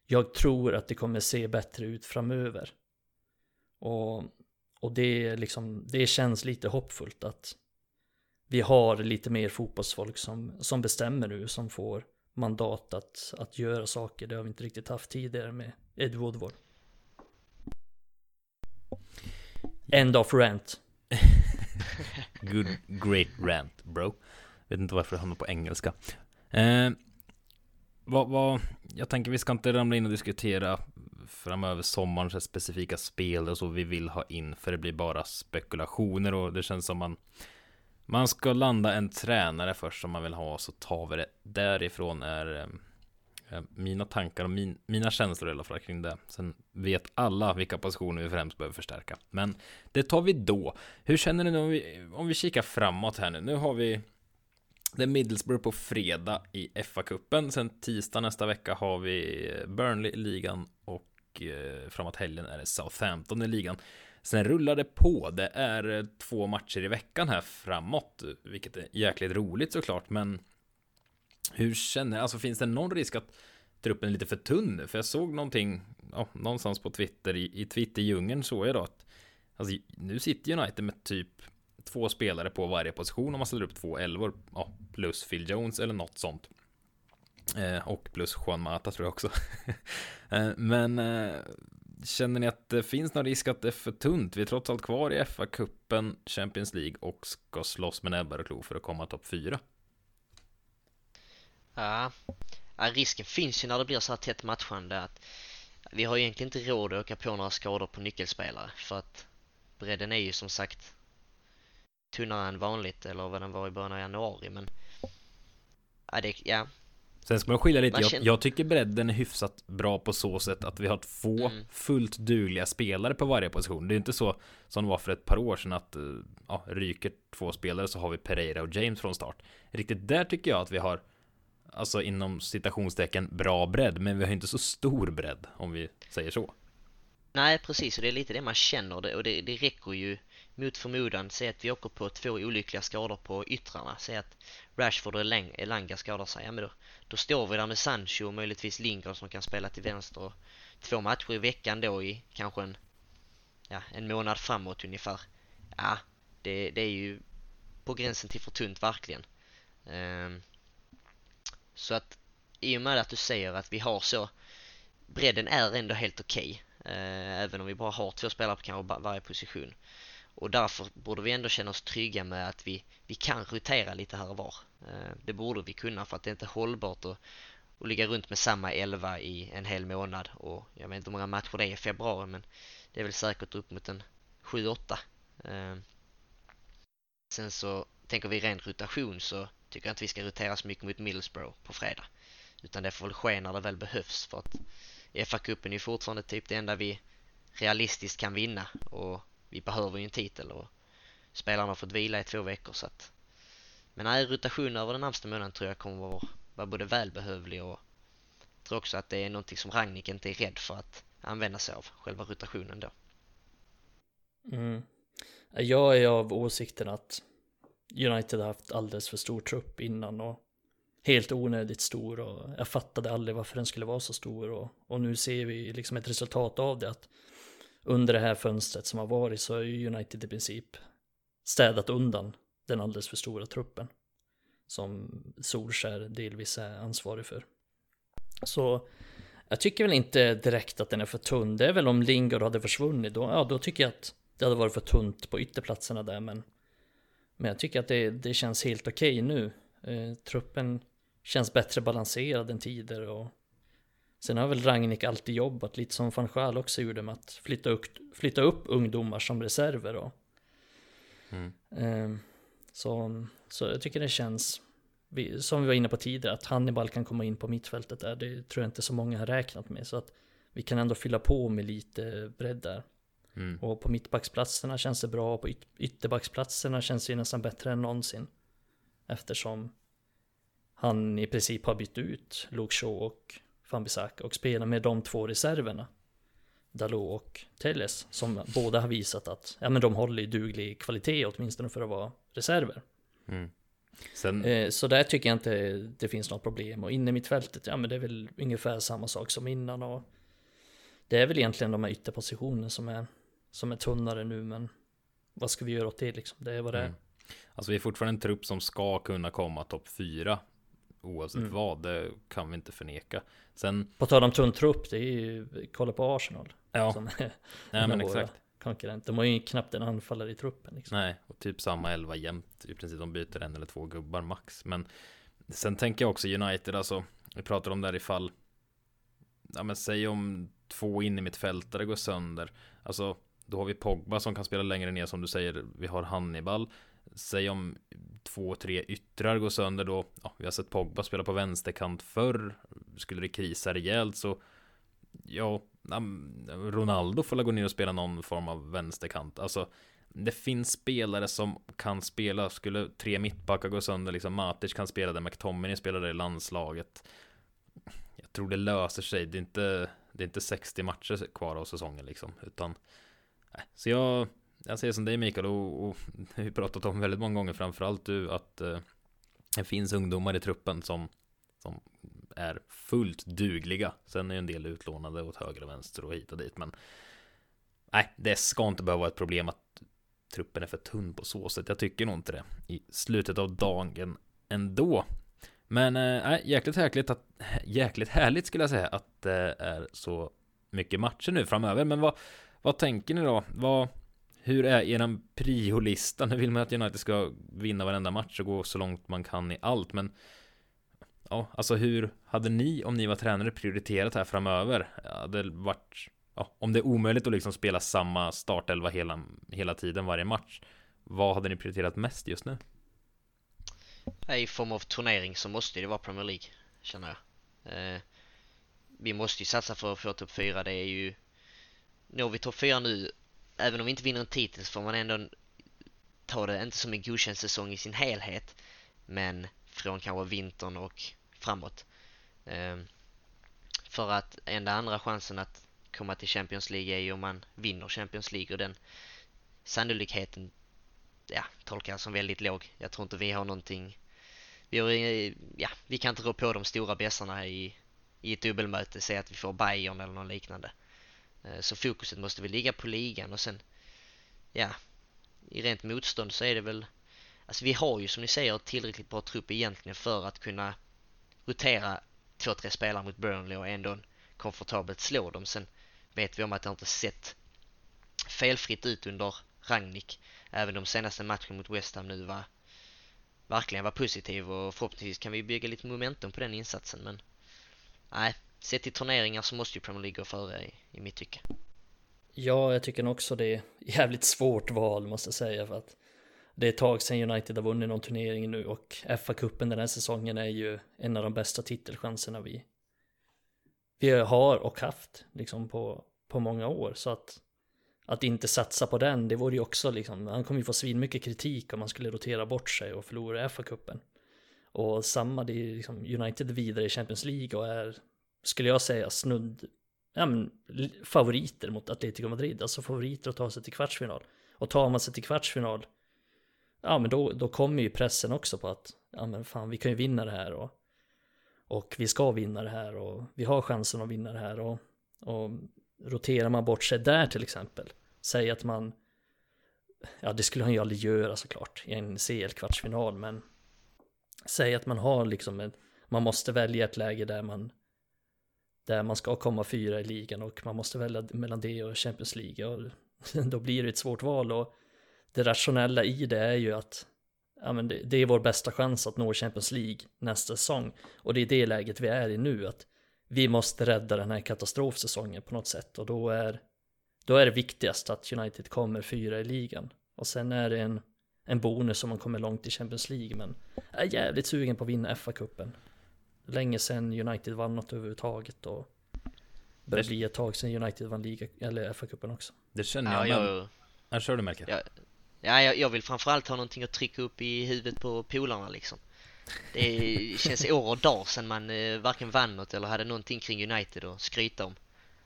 Jag tror att det kommer se bättre ut framöver. Och, och det, liksom, det känns lite hoppfullt att vi har lite mer fotbollsfolk som, som bestämmer nu, som får mandat att, att göra saker. Det har vi inte riktigt haft tidigare med Ed Woodward. End of rant. Good, great rant bro. Vet inte varför det hamnar på engelska. Eh, vad, vad, jag tänker vi ska inte ramla in och diskutera framöver sommarens specifika spel och så vi vill ha in för det blir bara spekulationer och det känns som man man ska landa en tränare först som man vill ha så tar vi det därifrån är eh, Eh, mina tankar och min, mina känslor i alla fall kring det. Sen vet alla vilka positioner vi främst behöver förstärka. Men det tar vi då. Hur känner ni nu om vi, om vi kikar framåt här nu? Nu har vi det är Middlesbrough på fredag i FA-cupen. Sen tisdag nästa vecka har vi Burnley i ligan och eh, framåt helgen är det Southampton i ligan. Sen rullar det på. Det är eh, två matcher i veckan här framåt, vilket är jäkligt roligt såklart. Men hur känner alltså finns det någon risk att truppen är lite för tunn nu? För jag såg någonting, ja, någonstans på Twitter, i, i Twitter-djungeln såg jag då att alltså, nu sitter United med typ två spelare på varje position om man ställer upp två elvor, ja, plus Phil Jones eller något sånt. Eh, och plus Juan Mata tror jag också. eh, men eh, känner ni att det finns någon risk att det är för tunt? Vi är trots allt kvar i FA-cupen, Champions League och ska slåss med näbbar och klor för att komma topp fyra. Ja, ja, risken finns ju när det blir så här tätt matchande att vi har egentligen inte råd att åka på några skador på nyckelspelare för att bredden är ju som sagt tunnare än vanligt eller vad den var i början av januari men ja, det, ja, Sen ska man skilja lite, Man jag, känner- jag tycker bredden är hyfsat bra på så sätt att vi har två Mm. fullt dugliga spelare på varje position. Det är inte så som det var för ett par år sedan att eh, ja, ryker två spelare så har vi Pereira och James från start. Riktigt där tycker jag att vi har Alltså inom citationstecken bra bredd, men vi har inte så stor bredd om vi säger så. nej precis och det är lite det man känner det, och det, det räcker ju mot förmodan, säg att vi åker på två olyckliga skador på yttrarna, säg att Rashford och Elanga skadar sig, ja men då, då står vi där med Sancho och möjligtvis Lingard som kan spela till vänster två matcher i veckan då i kanske en, ja, en månad framåt ungefär. Ja, det, det är ju på gränsen till för tunt verkligen. Um, så att i och med att du säger att vi har så bredden är ändå helt okej. eh, även om vi bara har två spelare på kanske varje position. Och därför borde vi ändå känna oss trygga med att vi, vi kan rotera lite här och var. Eh, det borde vi kunna för att det är inte hållbart att, att ligga runt med samma elva i en hel månad. Och jag vet inte hur många matcher det är i februari men det är väl säkert upp mot en 7-8. Eh, sen så tänker vi ren rotation så tycker jag inte vi ska rotera så mycket mot Middlesbrough på fredag. Utan det får väl ske när det väl behövs för att FA-cupen är ju fortfarande typ det enda vi realistiskt kan vinna och vi behöver ju en titel och spelarna har fått vila i två veckor så att Men nej, rotation över den närmsta månaden tror jag kommer vara, vara både välbehövlig och jag tror också att det är någonting som Ragnik inte är rädd för att använda sig av, själva rotationen då. Mm. Jag är av åsikten att United har haft alldeles för stor trupp innan och helt onödigt stor och jag fattade aldrig varför den skulle vara så stor och, och nu ser vi liksom ett resultat av det att under det här fönstret som har varit så har United i princip städat undan den alldeles för stora truppen som Solskär delvis är ansvarig för. Så jag tycker väl inte direkt att den är för tunn. Det är väl om Lingard hade försvunnit då, ja då tycker jag att det hade varit för tunt på ytterplatserna där men men jag tycker att det, det känns helt okej okay nu. Eh, truppen känns bättre balanserad än tidigare och sen har väl Ragnik alltid jobbat lite som van Schaal också gjorde med att flytta upp, flytta upp ungdomar som reserver och mm. eh, så, så jag tycker det känns som vi var inne på tidigare att Hannibal kan komma in på mittfältet där det tror jag inte så många har räknat med så att vi kan ändå fylla på med lite bredd där Mm. Och på mittbacksplatserna känns det bra, på yt ytterbacksplatserna känns det nästan bättre än någonsin. Eftersom han i princip har bytt ut Luke Shaw och Fambisaka och spelar med de två reserverna. Dalot och Telles som båda har visat att ja, men de håller i duglig kvalitet åtminstone för att vara reserver. Mm. Sen... Eh, så där tycker jag inte det finns något problem och inne i mittfältet, ja men det är väl ungefär samma sak som innan och det är väl egentligen de här ytterpositionerna som är som är tunnare nu, men vad ska vi göra åt det liksom? Det är vad det är. Mm. Alltså vi är fortfarande en trupp som ska kunna komma topp fyra oavsett mm. vad, det kan vi inte förneka. Sen... På tal om tunn trupp, det är ju, kolla på Arsenal. Ja, som Nej, men exakt. Konkurrent. De har ju knappt en anfallare i truppen. Liksom. Nej, och typ samma elva jämt. I princip de byter en eller två gubbar max. Men sen tänker jag också United, alltså. Vi pratar om där ifall. Ja men säg om två in i mitt fältare går sönder. Alltså då har vi Pogba som kan spela längre ner som du säger. Vi har Hannibal. Säg om två, tre yttrar går sönder då. Ja, vi har sett Pogba spela på vänsterkant förr. Skulle det krisa rejält så ja, Ronaldo får gå ner och spela någon form av vänsterkant. Alltså, det finns spelare som kan spela. Skulle tre mittbackar gå sönder, liksom Matic kan spela det, McTominay spelar det i landslaget. Jag tror det löser sig. Det är inte, det är inte 60 matcher kvar av säsongen liksom, utan så jag, jag säger som dig Mikael och, och vi pratat om väldigt många gånger framförallt du att eh, det finns ungdomar i truppen som, som är fullt dugliga. Sen är ju en del utlånade åt höger och vänster och hit och dit men nej, det ska inte behöva vara ett problem att truppen är för tunn på så sätt. Jag tycker nog inte det i slutet av dagen ändå. Men äh, jäkligt härligt att jäkligt härligt skulle jag säga att det är så mycket matcher nu framöver. Men vad vad tänker ni då? Vad, hur är eran priolista? Nu vill man att United ska vinna varenda match och gå så långt man kan i allt, men ja, alltså hur hade ni, om ni var tränare, prioriterat här framöver? Hade det varit, ja, om det är omöjligt att liksom spela samma startelva hela, hela tiden varje match, vad hade ni prioriterat mest just nu? I form av turnering så måste det vara Premier League, känner jag. Eh, vi måste ju satsa för att få topp 4, det är ju når vi topp 4 nu, även om vi inte vinner en titel så får man ändå ta det, inte som en godkänd säsong i sin helhet, men från kanske vintern och framåt. Um, för att enda andra chansen att komma till Champions League är ju om man vinner Champions League och den sannolikheten ja, tolkar jag som väldigt låg. Jag tror inte vi har någonting vi, har, eh, ja, vi kan inte rå på de stora bästarna i, i ett dubbelmöte, säg att vi får Bayern eller något liknande. Eh, så fokuset måste väl ligga på ligan och sen, ja, i rent motstånd så är det väl, alltså vi har ju som ni säger tillräckligt bra trupp egentligen för att kunna rotera två, tre spelare mot Burnley och ändå komfortabelt slå dem. Sen vet vi om att det inte sett felfritt ut under Rangnick. Även de senaste matcherna mot West Ham nu var verkligen var positiv och förhoppningsvis kan vi bygga lite momentum på den insatsen men nej, sett till turneringar så måste ju Premier League gå före i, i mitt tycke. Ja, jag tycker också det är jävligt svårt val måste jag säga för att det är ett tag sedan United har vunnit någon turnering nu och FA-cupen den här säsongen är ju en av de bästa titelchanserna vi, vi har och haft liksom på, på många år så att att inte satsa på den, det vore ju också liksom, han kommer ju få svin mycket kritik om man skulle rotera bort sig och förlora FA-cupen. Och samma, det är liksom United vidare i Champions League och är, skulle jag säga, snudd, ja men, favoriter mot Atletico Madrid, alltså favoriter att ta sig till kvartsfinal. Och tar man sig till kvartsfinal, ja men då, då kommer ju pressen också på att, ja men fan, vi kan ju vinna det här och, och vi ska vinna det här och vi har chansen att vinna det här och, och roterar man bort sig där till exempel, säg att man, ja det skulle han ju aldrig göra såklart i en CL-kvartsfinal, men säg att man har liksom en, man måste välja ett läge där man där man ska komma fyra i ligan och man måste välja mellan det och Champions League. Och då blir det ett svårt val och det rationella i det är ju att ja, men det, det, är vår bästa chans att nå Champions League nästa säsong. Och det är det läget vi är i nu att vi måste rädda den här katastrofsäsongen på något sätt. Och då är då är det viktigast att United kommer fyra i ligan. Och sen är det en en bonus om man kommer långt i Champions League men jag är jävligt sugen på att vinna FA-cupen. Länge sedan United vann något överhuvudtaget och börjar bli ett tag sedan United vann liga, eller FA-cupen också. Det känner jag, ja, men... jag... Ja, kör du Melker. Ja, ja jag, jag vill framförallt ha någonting att trycka upp i huvudet på polarna liksom. Det känns år och dag sedan man eh, varken vann något eller hade någonting kring United att skryta om.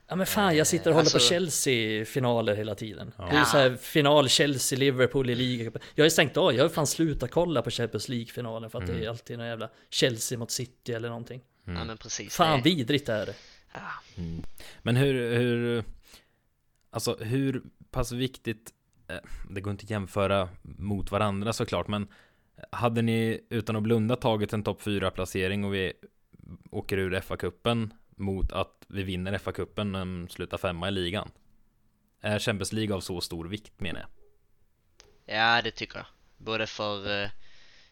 Ja men fan jag sitter och håller alltså... på Chelsea-finaler hela tiden. Ja. Det är så här final Chelsea-Liverpool i liga. Jag har stängt av, jag har fan slutat kolla på Champions League-finalen för att mm. det är alltid någon jävla Chelsea mot City eller någonting. Mm. Ja men precis. Fan det... vidrigt är det. Ja. Mm. Men hur, hur, alltså hur pass viktigt, eh, det går inte att jämföra mot varandra såklart, men hade ni utan att blunda tagit en topp 4 placering och vi åker ur FA-cupen mot att vi vinner FA-cupen men slutar femma i ligan. Är Champions League av så stor vikt menar jag? Ja, det tycker jag. Både för eh,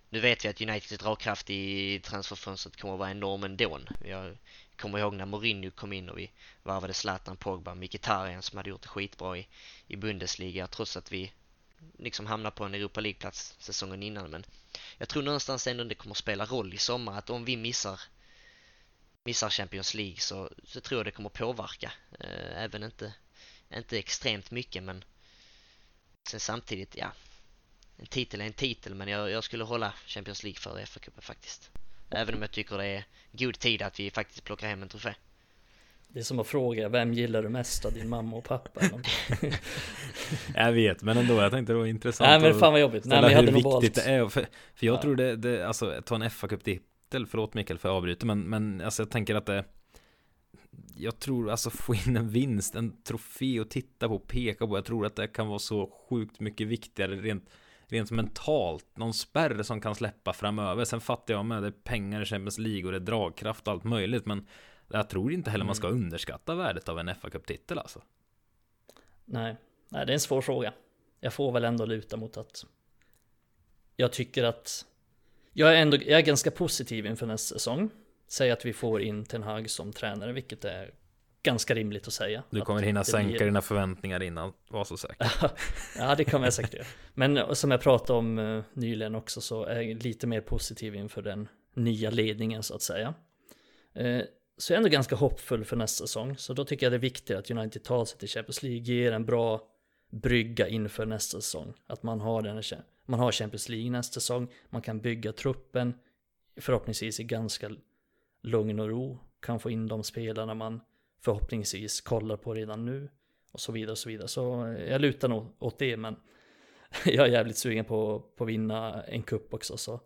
nu vet vi att Uniteds dragkraft i transferfönstret kommer att vara enorm ändå. Jag kommer ihåg när Mourinho kom in och vi varvade Zlatan, Pogba, Mkhitaryan som hade gjort det skitbra i, i Bundesliga trots att vi liksom hamnade på en Europa League-plats säsongen innan. Men jag tror någonstans ändå det kommer att spela roll i sommar att om vi missar missar Champions League så, så tror jag det kommer påverka. Eh, även inte, inte extremt mycket men sen samtidigt, ja. En titel är en titel men jag, jag skulle hålla Champions League före FA-cupen faktiskt. Även om jag tycker det är god tid att vi faktiskt plockar hem en trofé. Det är som att fråga, vem gillar du mest av din mamma och pappa? jag vet, men ändå, jag tänkte det var intressant Nej men fan vad jobbigt, nej men jag hade nog valt det är, för, för jag ja. tror det, det, alltså ta en FA-cup det titel, förlåt Mikael för jag avbryter, men, men alltså jag tänker att det jag tror alltså få in en vinst, en trofé och titta på peka på. Jag tror att det kan vara så sjukt mycket viktigare rent, rent mentalt. Någon spärr som kan släppa framöver. Sen fattar jag med det är pengar i Champions League och det är dragkraft och allt möjligt. Men jag tror inte heller man ska mm. underskatta värdet av en fa Cup-titel alltså. Nej, nej, det är en svår fråga. Jag får väl ändå luta mot att jag tycker att jag är ändå jag är ganska positiv inför nästa säsong. Säg att vi får in Ten Hag som tränare, vilket är ganska rimligt att säga. Du kommer hinna sänka blir... dina förväntningar innan, var så säker. ja, det kommer jag säkert göra. Men som jag pratade om uh, nyligen också så är jag lite mer positiv inför den nya ledningen så att säga. Uh, så jag är ändå ganska hoppfull för nästa säsong. Så då tycker jag det är viktigt att United tar sig till Champions League, ger en bra brygga inför nästa säsong. Att man har den man har Champions League nästa säsong, man kan bygga truppen förhoppningsvis i ganska lugn och ro, kan få in de spelarna man förhoppningsvis kollar på redan nu. Och så vidare och så vidare. Så eh, jag lutar nog åt det, men jag är jävligt sugen på, på att vinna en kupp också, så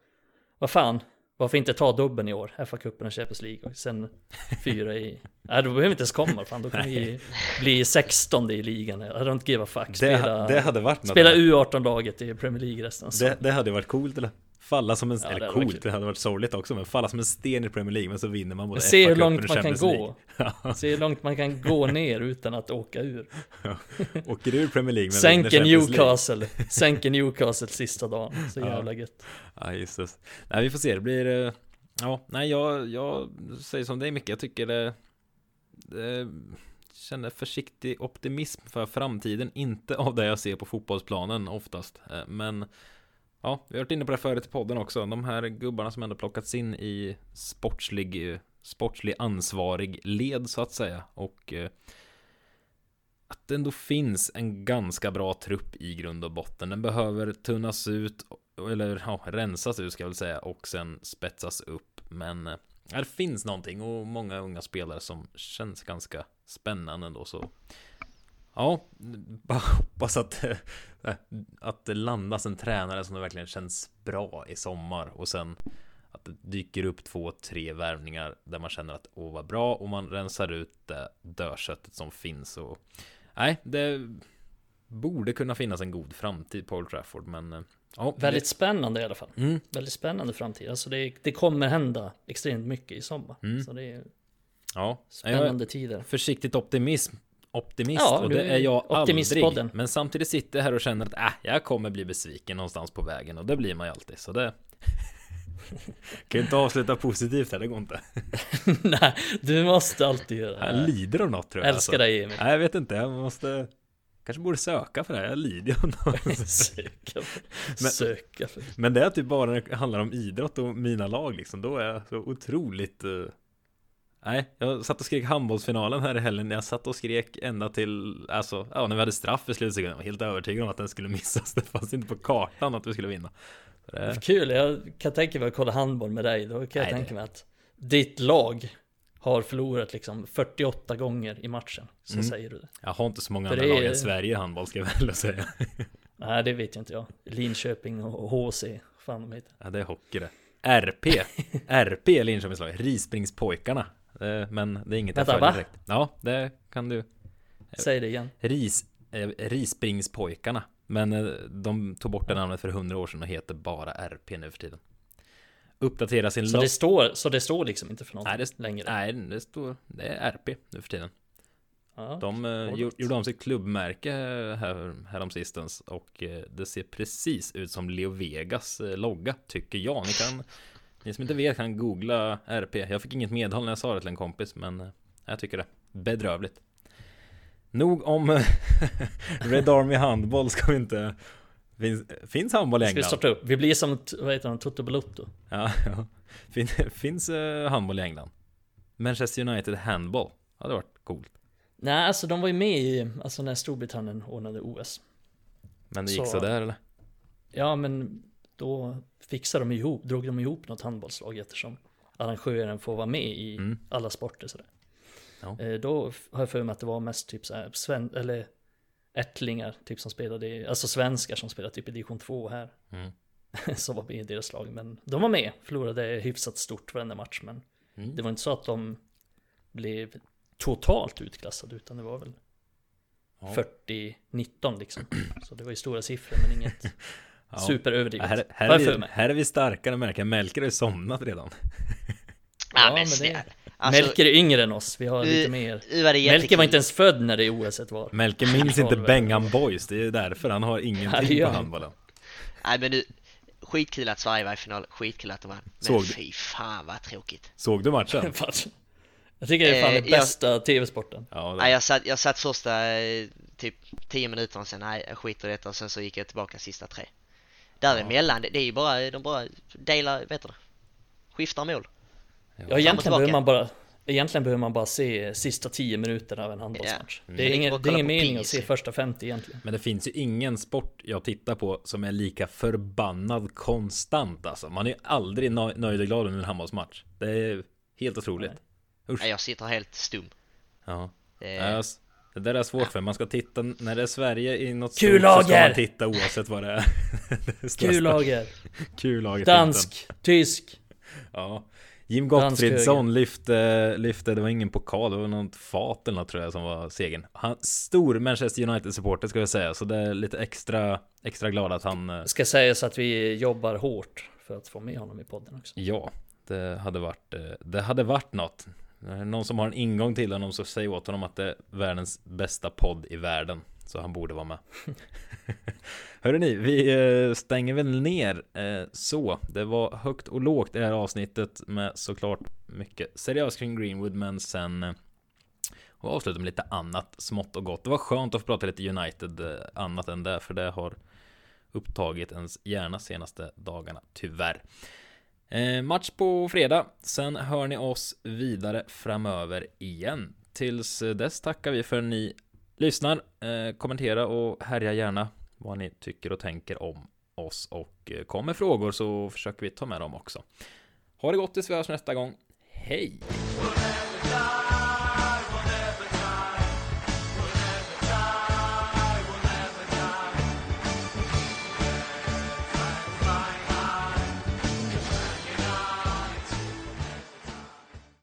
vad fan, varför inte ta dubben i år? FA-cupen och Champions League och sen fyra i... Nej, då behöver vi inte ens komma. Fan, då kan vi bli 16 i ligan. I don't give a fuck. Spela, det, det hade varit Spela U18-laget i Premier League resten. Det, det hade varit coolt eller? Falla som en, ja, eller coolt, det hade varit sorgligt också, men falla som en sten i Premier League, men så vinner man både Se hur långt man kan gå. Se hur långt man kan gå ner utan att åka ur. Ja. Åker ur Premier League, men Sänker Newcastle, sänker Newcastle sista dagen. Så jävla gött. Ja, just det. Nej, vi får se, det blir... Eh, ja, nej, jag, jag säger som dig mycket, jag tycker det... det känner försiktig optimism för framtiden, inte av det jag ser på fotbollsplanen oftast, eh, men Ja, vi har varit inne på det förut i podden också. De här gubbarna som ändå plockats in i sportslig, eh, sportslig ansvarig led så att säga. Och eh, att det ändå finns en ganska bra trupp i grund och botten. Den behöver tunnas ut, eller ja, rensas ut ska jag väl säga, och sen spetsas upp. Men eh, det finns någonting och många unga spelare som känns ganska spännande ändå så. Ja, bara hoppas att, eh, att det landas en tränare som det verkligen känns bra i sommar och sen att det dyker upp två, tre värvningar där man känner att åh vad bra och man rensar ut det dödköttet som finns och nej, det borde kunna finnas en god framtid på Old Trafford men eh, ja, Väldigt spännande i alla fall. Mm. Väldigt spännande framtid. Alltså det, det kommer hända extremt mycket i sommar. Mm. Så det är Ja, spännande tider. försiktigt optimism optimist Ja, och det är jag aldrig. Men samtidigt sitter jag här och känner att äh, jag kommer bli besviken någonstans på vägen och det blir man ju alltid. Så det kan ju inte avsluta positivt här, det går inte. Nej, du måste alltid göra Jag det. lider av något tror jag. Älskar dig Emil. Nej, jag vet inte. Jag måste kanske borde söka för det här. Jag lider av något. Söka för, Men- söka för. Men det är typ bara när det handlar om idrott och mina lag liksom. Då är jag så otroligt eh, Nej, jag satt och skrek handbollsfinalen här i helgen. Jag satt och skrek ända till, alltså, ja, när vi hade straff i slutsekunden. Jag var helt övertygad om att den skulle missas. Det fanns inte på kartan att vi skulle vinna. Det, Kul, jag kan tänka mig att kolla handboll med dig. Då kan jag Nej, tänka mig att ditt lag har förlorat liksom 48 gånger i matchen. Så Mm. säger du det. jag har inte så många För andra det lag är- än Sverige i handboll ska jag väl säga. Nej, det vet jag inte jag. Linköping och HC, fan de heter. Ja, det är hockey det. RP, RP Linköpings lag. Rispringspojkarna. Eh, Men det är inget jag Vänta, följer va? direkt. Ja, det kan du. Säg det igen. Ris, eh, Rispringspojkarna. Men eh, de tog bort det namnet för hundra år sedan och heter bara RP nu för tiden. Uppdatera sin Så lag. det står, så det står liksom inte för någonting Nej, det, längre? nej, det står, det är RP nu för tiden. Ja. De eh, Alright. gjo- gjorde om sitt klubbmärke här, häromsistens och eh, det ser precis ut som Leo Vegas eh, logga, tycker jag. Ni kan, ni som inte vet kan googla RP. Jag fick inget medhåll när jag sa det till en kompis, men eh, jag tycker det. Bedrövligt. Nog om eh, Red Army handboll ska vi inte... Finns, finns handboll i Ska vi England? starta upp? Vi blir som, vad heter han, Toto Balotto. Ja, ja. Fin, finns eh, handboll i England? Manchester United handboll? Ja, det varit coolt. Nej, alltså de var ju med i, alltså när Storbritannien ordnade OS. Men det gick Så- så där eller? Ja, men då fixade de ihop, drog de ihop något handbollslag eftersom arrangören får vara med i Mm. alla sporter sådär. Ja. Eh, Då har jag för mig att det var mest typ såhär, sven, eller ättlingar typ som spelade, i, alltså svenskar som spelade typ i division 2 här. Mm. som var med i deras lag, men de var med, förlorade hyfsat stort varenda match, men Mm. det var inte så att de blev totalt utklassade, utan det var väl Ja. 40-19 liksom. Så det var ju stora siffror, men inget Ja. superöverdrivet. Här, här, är jag vi, här är vi starkare märker jag. Melker har ju somnat redan. Ja, men, men det- snälla. Alltså, Melker är yngre än oss, vi har lite Uh, mer. det Melker var inte ens född när det OSet var. Melker minns Ja, inte Bengan Boys. Det är därför han har Ja, ingenting gör på han. handbollen. Nej men nu, skitkul att Sverige var i final, skitkul att de vann. Men Såg du? fy fan vad tråkigt. Såg du matchen? Jag tycker det är fan Eh, den jag- bästa tv-sporten. Ja, Nej jag satt, jag satt första eh, typ 10 minuter och sen nej jag skiter i detta och sen så gick jag tillbaka sista tre. Däremellan, det, det är ju bara, de bara delar, vet du? Skiftar mål. Ja, egentligen behöver man bara Egentligen behöver man bara se sista 10 minuterna av en handbollsmatch. Ja. Det är Mm. ingen, det är ingen mening att se första 50 egentligen. men det finns ju ingen sport jag tittar på som är lika förbannad konstant alltså. Man är aldrig nöj- nöjd och glad under en handbollsmatch. Det är helt otroligt. Usch. Nej, jag sitter helt stum. Ja. Det, Ja, s- Det där är svårt för man ska titta när det är Sverige i något Kul stort så ska man titta oavsett vad det är. Det Q-lager, Q-lager. dansk, tysk. Ja. Jim Gottfridsson lyfte, lyfte, det var ingen pokal, det var något fat eller något tror jag som var segern. Han, stor Manchester United-supporter ska jag säga, så det är lite extra, extra glad att han, eh, Ska sägas att vi jobbar hårt för att få med honom i podden också. ja, det hade varit, eh, det hade varit något. Det Någon som har en ingång till honom så säg åt honom att det är världens bästa podd i världen. Så han borde vara med. Hörrni, vi eh, stänger väl ner eh, så. Det var högt och lågt det här avsnittet med såklart mycket seriöst kring Greenwood men sen eh, och avsluta med lite annat smått och gott. Det var skönt att få prata lite United annat än det för det har upptagit ens hjärna senaste dagarna tyvärr. Eh, match på fredag. Sen hör ni oss vidare framöver igen. Tills eh, dess tackar vi för att ni lyssnar, eh, kommentera och härja gärna vad ni tycker och tänker om oss och kommer kom med frågor så försöker vi ta med dem också. Ha det gott tills vi hörs nästa gång. Hej!